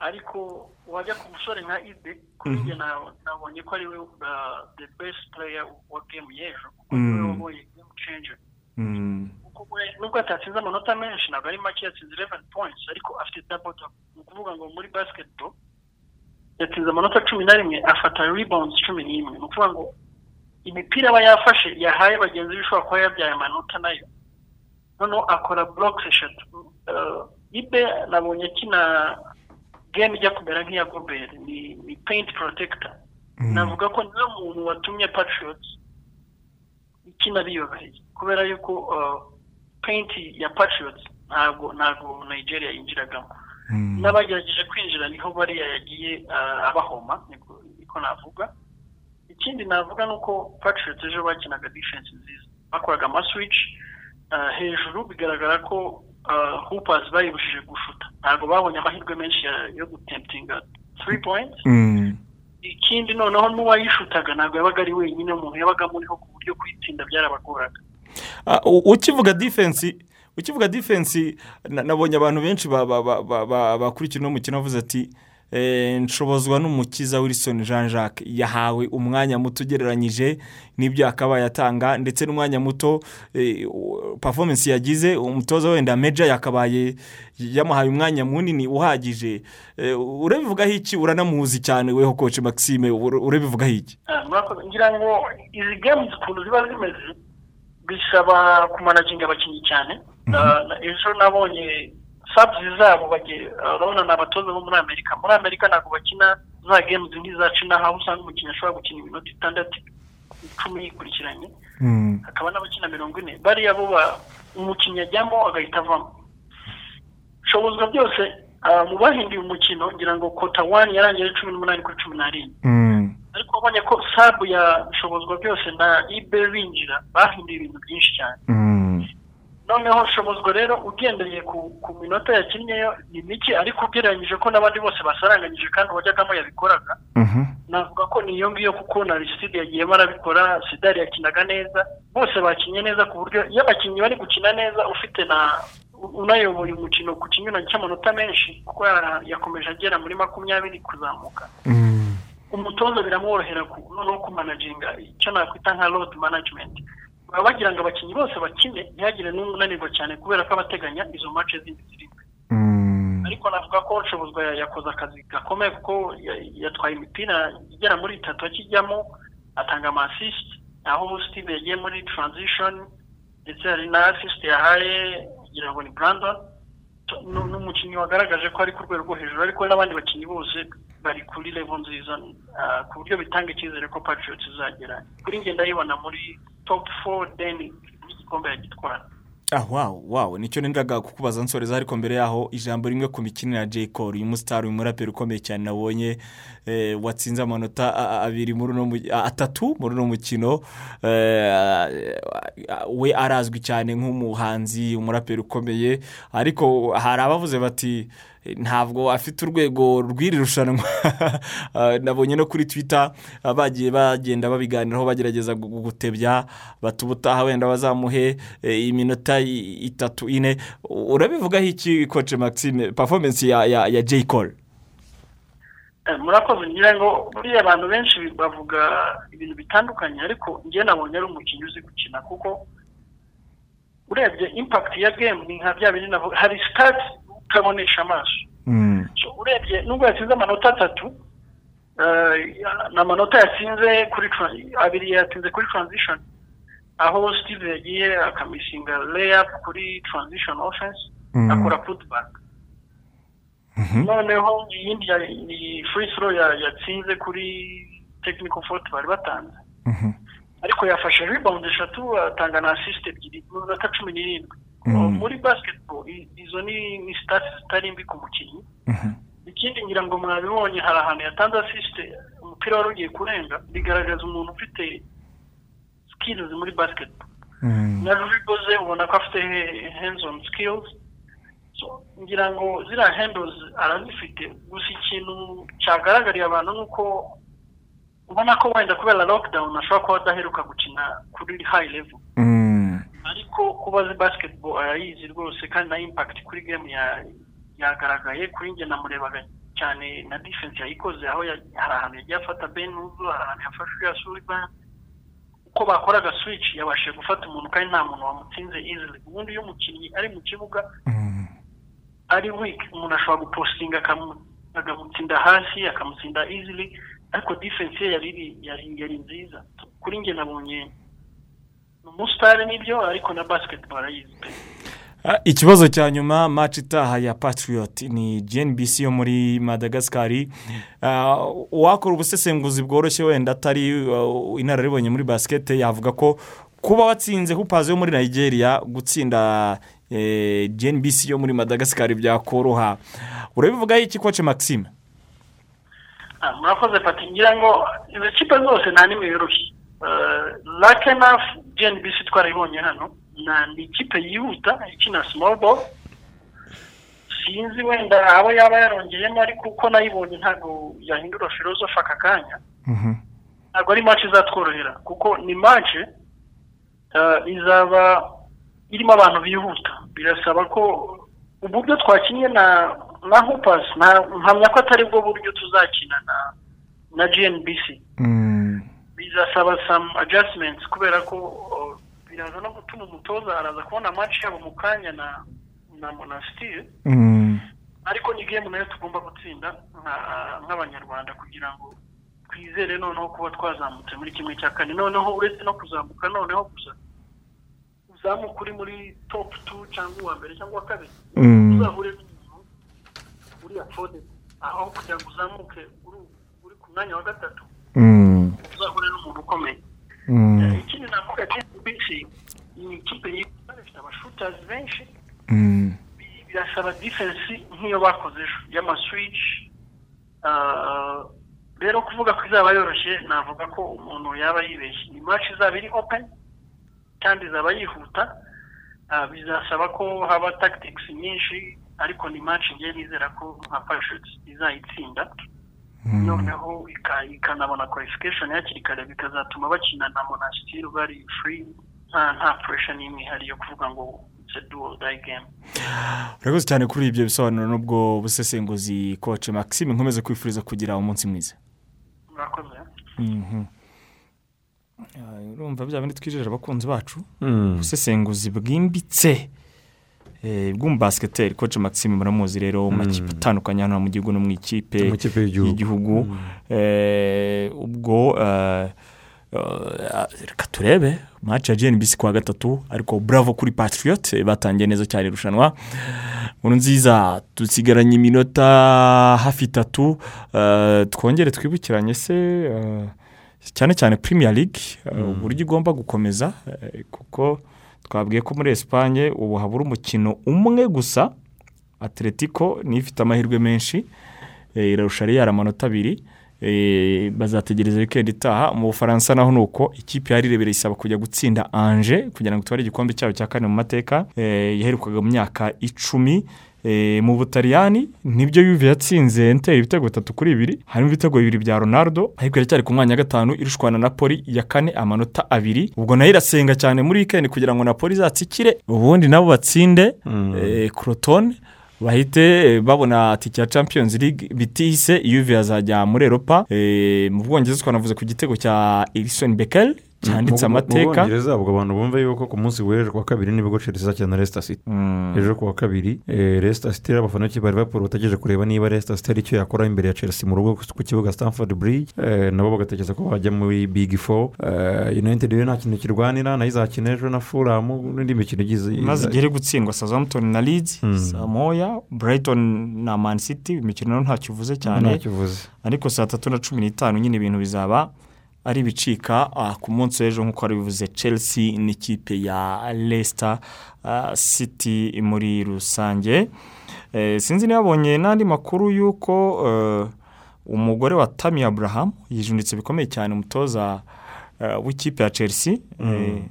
Ariko wajya ku musore nka ibe kuri njye na- nabonye ko ari we uh, the best player wa game y'ejo. Kuko ni we Mm. wabonye changer. Kuko we nubwo atatsinze amanota menshi ntabwo ari make yatsinze 11 points. Ariko afite double. Ni ukuvuga ngo muri basketball yatsinze amanota cumi na rimwe afata rebounds cumi n'imwe. Ni ukuvuga ngo imipira aba yafashe yahaye bagenzi be ishobora kuba yabyaye amanota na yo. Noneho akora blocks eshatu Uh, ibe nabonye akina game ijya kumera nk'iya gobert ni ni paint protector. Navuga ko ni we muntu watumye patriots ikina biyoroheye kubera yuko peyinti ya patriots ntabwo ntabwo nigeria yinjiragamo. N'abagerageje kwinjira ni ho bariya yagiye ah, abahoma niko niko navuga. Ikindi navuga ni uko patriots ejo bakinaga defense nziza. Bakoraga amaswici hejuru bigaragara ko hoopers bayibujije gushuta. Ntabwo babonye amahirwe menshi yo gutemptinga three points. Ikindi noneho n'uwayishutaga ntabwo yabaga ari wenyine umuntu yabaga muriho ku buryo kuyitsinda byarabagoraga. Ah, ukivuga defense ukivuga defense na- nabonye abantu benshi ba- ba- ba- ba- ba- bakurikira uno mukino bavuze ati eh, nshobozwa n'umukiza wilson jean jacques. Yahawe umwanya muto ugereranyije n'ibyo yakabaye atanga ndetse n'umwanya muto eh, performance yagize umutoza wenda meja yakabaye yamuhaye umwanya munini uhagije. Eh, urabivugaho iki uranamuzi cyane weho coach maxime. Ura- urabivugaho iki Ah, ngira ngo izi games ukuntu ziba zimeze bisaba kumanaginga abakinnyi cyane. Ah, na- ejo nabonye sabuzi zabo ah, urabona ni abatoza bo muri amerika. Muri amerika ntabwo bakina za games nk'iza cina aho usanga umukinnyi ashobora gukina iminota itandatu icumi yikurikiranye. Hakaba n'abakina mirongo ine. Bariya bo umukinnyi ajyamo agahita avamo. Shobozwa byose ah, mu bahinduye umukino ngira ngo kota wani yarangiye ari cumi n'umunani kuri cumi n'arindwi. Ariko wabonye ko sabu ya shobozwa byose na ibe binjira bahinduye ibintu byinshi cyane. Noneho shobozwa rero ugendeye ku, minota yakinnyeyo ni mike ariko ugereranyije ko n'abandi bose basaranganyije kandi uwajyagamo yabikoraga. Navuga ko ni iyo ngiyo kuko na risitide yagiyemo arabikora sidari yakinaga neza bose bakinnye neza ku buryo iyo abakinnyi bari gukina neza ufite na unayoboye umukino ku kinyuranye cy'amanota menshi kuko ya- yakomeje agera muri makumyabiri kuzamuka. Umutoza biramworohera ku- noneho kumanaginga icyo nakwita nka road management. Baba bagira ngo abakinnyi bose bakine ntihagire n'umwe unanirwa cyane kubera ko abateganya izo mace zindi ziri imbere ariko navuga ko nshobozwa ya- yakoze akazi gakomeye kuko ya- yatwaye imipira igera muri itatu akijyamo atanga amasisite aho steve yagiye muri transition ndetse hari na asisite yahaye kugira ngo ni brandon. Ni umukinnyi wagaragaje ko ari ku rwego rwo hejuru ariko n'abandi bakinnyi bose bari kuri level nziza ah, ku buryo bitanga icyizere ko patriots izagera. Kuri njye ndayibona muri top four then n'igikombe yagitwara. Ah wawu wawu ni cyo nendaga kukubaza nsoreza ariko mbere yaho ijambo rimwe ku mikinire ya J. Cole. Uyu musitari uyu muraperi ukomeye cyane nabonye eh, watsinze amanota abiri muri uno atatu muri uno mukino. Eh, we arazwi cyane nk'umuhanzi umuraperi ukomeye. Ariko hari abavuze bati ntabwo afite urwego rw'iri rushanwa. Ah, nabonye no kuri twita ah, bagiye bagenda babiganiraho bagerageza gu- gu- gutebya bati ubutaha wenda bazamuhe eh, iminota itatu ine. Urabivugaho iki koce maxime? Performance ya ya ya J. Cole. Eh, murakoze. Ngira ngo buriya abantu benshi bavuga ibintu bitandukanye ariko njye nabonye ari umukinnyi uzi gukina kuko urebye impact ya game ni nka bya bindi navuga hari sitati utabonesha amaso So, urebye nubwo yatsinze amanota atatu eh, ni amanota yatsinze kuri abiri yatsinze kuri transition aho steve yagiye akamisinga layup kuri transition offense Mm. akora putback. Noneho iyindi ni ya- yatsinze kuri technical fault bari batanze. Ariko yafashe rebound eshatu atanga na assist ebyiri mu minota cumi n'irindwi. Muri basketball i- izo ni stats zitari mbi ku mukinnyi. Ikindi ngira ngo mwabibonye hari ahantu yatanze assist umupira wari ugiye kurenga bigaragaza umuntu ufite skills muri basketball. Na riboze ubona ko afite hands on skills. So, ngira ngo ziriya handles arazifite. Gusa ikintu cyagaragariye abantu ni uko ubona ko wenda kubera lockdown ashobora kuba adaheruka gukina kuri high level. Ariko kuba basketball arayizi rwose kandi na impact kuri game ya- yagaragaye kuri njye namurebaga cyane na defense yayikoze aho hari ahantu yagiye afata ben uzu hari ahantu yafashe uriya sullivan uko bakoraga switch yabashije gufata umuntu kandi nta muntu wamutsinze easily. Ubundi iyo umukinnyi ari mu kibuga ari weak umuntu ashobora gupostinga akamu- akamutsinda hasi akamutsinda easily. Ariko defense ye yari nziza. Kuri njye nabonye umusitari ni byo ariko na basketball arayizi pe Ah, ikibazo cya nyuma match itaha ya patriot. Ni gnbc yo muri madagascar. Ah, uwakora ubusesenguzi bworoshye wenda atari uh, inararibonye muri basket yavuga ko kuba watsinze hupazi yo muri nigeria gutsinda gnbc yo muri madagascar byakoroha. Urabivugaho iki koce maxime? Ah, murakoze pati ngira ngo izo kipe zose nta n'imwe yoroshye. Lake nafu gnbc twarayibonye hano ni ikipe yihuta ikina ball. Sinzi wenda abo yaba yarongeyemo ariko uko nayibonye ntabwo yahindura filozofi aka kanya. Ntabwo ari match izatworohera kuko ni match eh, izaba irimo abantu bihuta. Birasaba ko uburyo twakinnye na na hopas mpamya ko atari bwo buryo tuzakina na na gnbc bizasaba some adjustments kubera ko biraza no gutuma umutoza araza kubona match yabo mu kanya na na monastir ariko ni game na yo tugomba gutsinda nka- nk'abanyarwanda kugira ngo twizere noneho kuba twazamutse muri kimwe cya kane. Noneho uretse no kuzamuka noneho gusa uzamuka uri muri top two cyangwa uwa mbere cyangwa uwa kabiri. Mm. uzahure n'umuntu uri afode aho kugira ngo uzamuke uri uri ku mwanya wa gatatu uzahure n'umuntu ukomeye Eh, ikindi navuga GNBC ni ikipe ifite abashutazi benshi Bi- birasaba defense nk'iyo bakoze ejo y'amaswitch Ah, rero kuvuga ko izaba yoroshye navuga ko umuntu yaba yibeshye ni match izaba iri open kandi izaba yihuta Ah, bizasaba ko haba tactics nyinshi ariko ni match ngiye nizera ko nka Patriots izayitsinda noneho ika- ikanabona qualification hakiri kare bikazatuma bakina na monastir bari free nta pressure n'imwe ihari yo kuvuga ngo urakoze cyane kuri ibyo bisobanuro n'ubwo busesenguzi koce maxime nkomeze kwifuriza kugira umunsi mwiza. Mhm. Ah, urumva bya bindi twijeje abakunzi bacu. Mm. ubusesenguzi bwimbitse. Bw'umubasiketeri koce maxime muramuzi rero mu makipe atandukanye hano mu gihugu no mu ikipe y'igihugu. y'igihugu. Eh, ubwo eh, eh, reka turebe maci ya gnbc kuwa gatatu ariko bravo kuri patriot eh, batangiye neza cyane irushanwa. Nkuru nziza dusigaranye iminota hafi itatu eh, twongere twibukiranye se eh, cyane cyane premier league eh, uburyo igomba gukomeza eh, kuko twabwiye ko muri esipanye ubu habura umukino umwe gusa. Atletico niyo ifite amahirwe menshi. Eh, irarusha reyari amanota abiri. Eh, bazategereza wikendi itaha. Mu bufaransa naho ni uko ikipe yari irebera isaba kujya gutsinda anje kugira ngo itware igikombe cyabo cya kane mu mateka. Eh, yaherukaga mu myaka icumi. Eh, mu butaliyani ni byo yuve yatsinze enteri ibitego bitatu kuri bibiri harimo ibitego bibiri bya ronaldo ariko iracyari ku mwanya wa gatanu irushwana na poli ya kane amanota abiri. Ubwo na yo irasenga cyane muri wikendi kugira ngo na poli izatsikire. Ubundi nabo batsinde eh, crotone bahite eh, babona tike ya champions league bitihise yuve yazajya muri eropa eh, mu bwongereza twanavuze ku gitego cya erisoni bekel. Cyanditse amateka. Mu bwongereza ubwo abantu bumve yuko ku munsi w'ejo kuwa kabiri ni bwo chelsea izakina na resita city. Ejo kuwa kabiri eh, resita rero abafana b'ikipe liverpool bategereje kureba niba resita city ari icyo yakora imbere ya chelsea mu rugo ku kibuga stamford bridge? Eh, nabo bagatekereza ko bajya muri big four. Eh, united rero nta kintu kirwanira na yo izakina ejo na furamu n'indi mikino igize maze igihe iri gutsindwa Southampton na Leeds Mm. saa moya Brighton na Man City imikino na yo ntacyo ivuze cyane. Ariko saa tatu na cumi n'itanu nyine ibintu bizaba ari ibicika ah, ku munsi w'ejo nk'uko bivuze Chelsea n'ikipe ya Leicester ah, City muri rusange. Eh, sinzi niyabonye n'andi makuru y'uko eh, umugore wa Tammy Abraham yijunditse bikomeye cyane umutoza eh, w'ikipe ya Chelsea. Eh,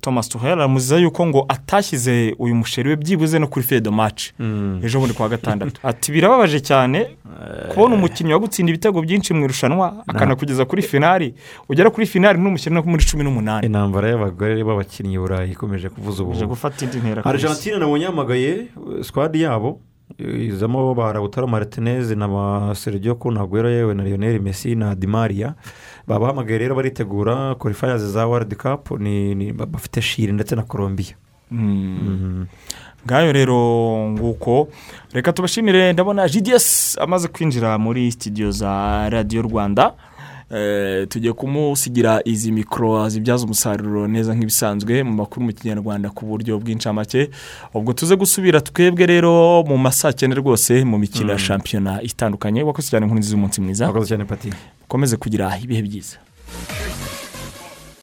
Thomas Tuchel aramuziza yuko ngo atashyize uyu musheri we byibuze no kuri fedo match. Ejo bundi kuwa gatandatu. Ati birababaje cyane kubona umukinnyi wagutsinda ibitego byinshi mu irushanwa akanakugeza kuri finari ugera kuri finari n'umushyira no muri cumi n'umunani. Intambara y'abagore b'abakinnyi burayi ikomeje kuvuza ubuhuha gufata indi ntera argentine nabonye yahamagaye eh, squad yabo eh, izamo ba Lautaro Martinez na ba Sergio Kunagüero yewe na Lionel Messi na Di Maria. Babahamagaye rero baritegura qualifiers za World Cup bafite Chile ndetse na Colombia. Mm. ngayo rero nguko reka tubashimire ndabona gds amaze kwinjira muri studio za radiyo rwanda. Eh, tugiye kumusigira izi mikoro zibyaza umusaruro neza nk'ibisanzwe mu makuru mu kinyarwanda ku buryo bw'incamake. Ubwo tuze gusubira twebwe rero mu masaa cyenda rwose mu mikino ya Mm. shampiyona itandukanye. Wakoze cyane nkuru nziza umunsi mwiza. Wakoze cyane pati. Ukomeze kugira ibihe byiza.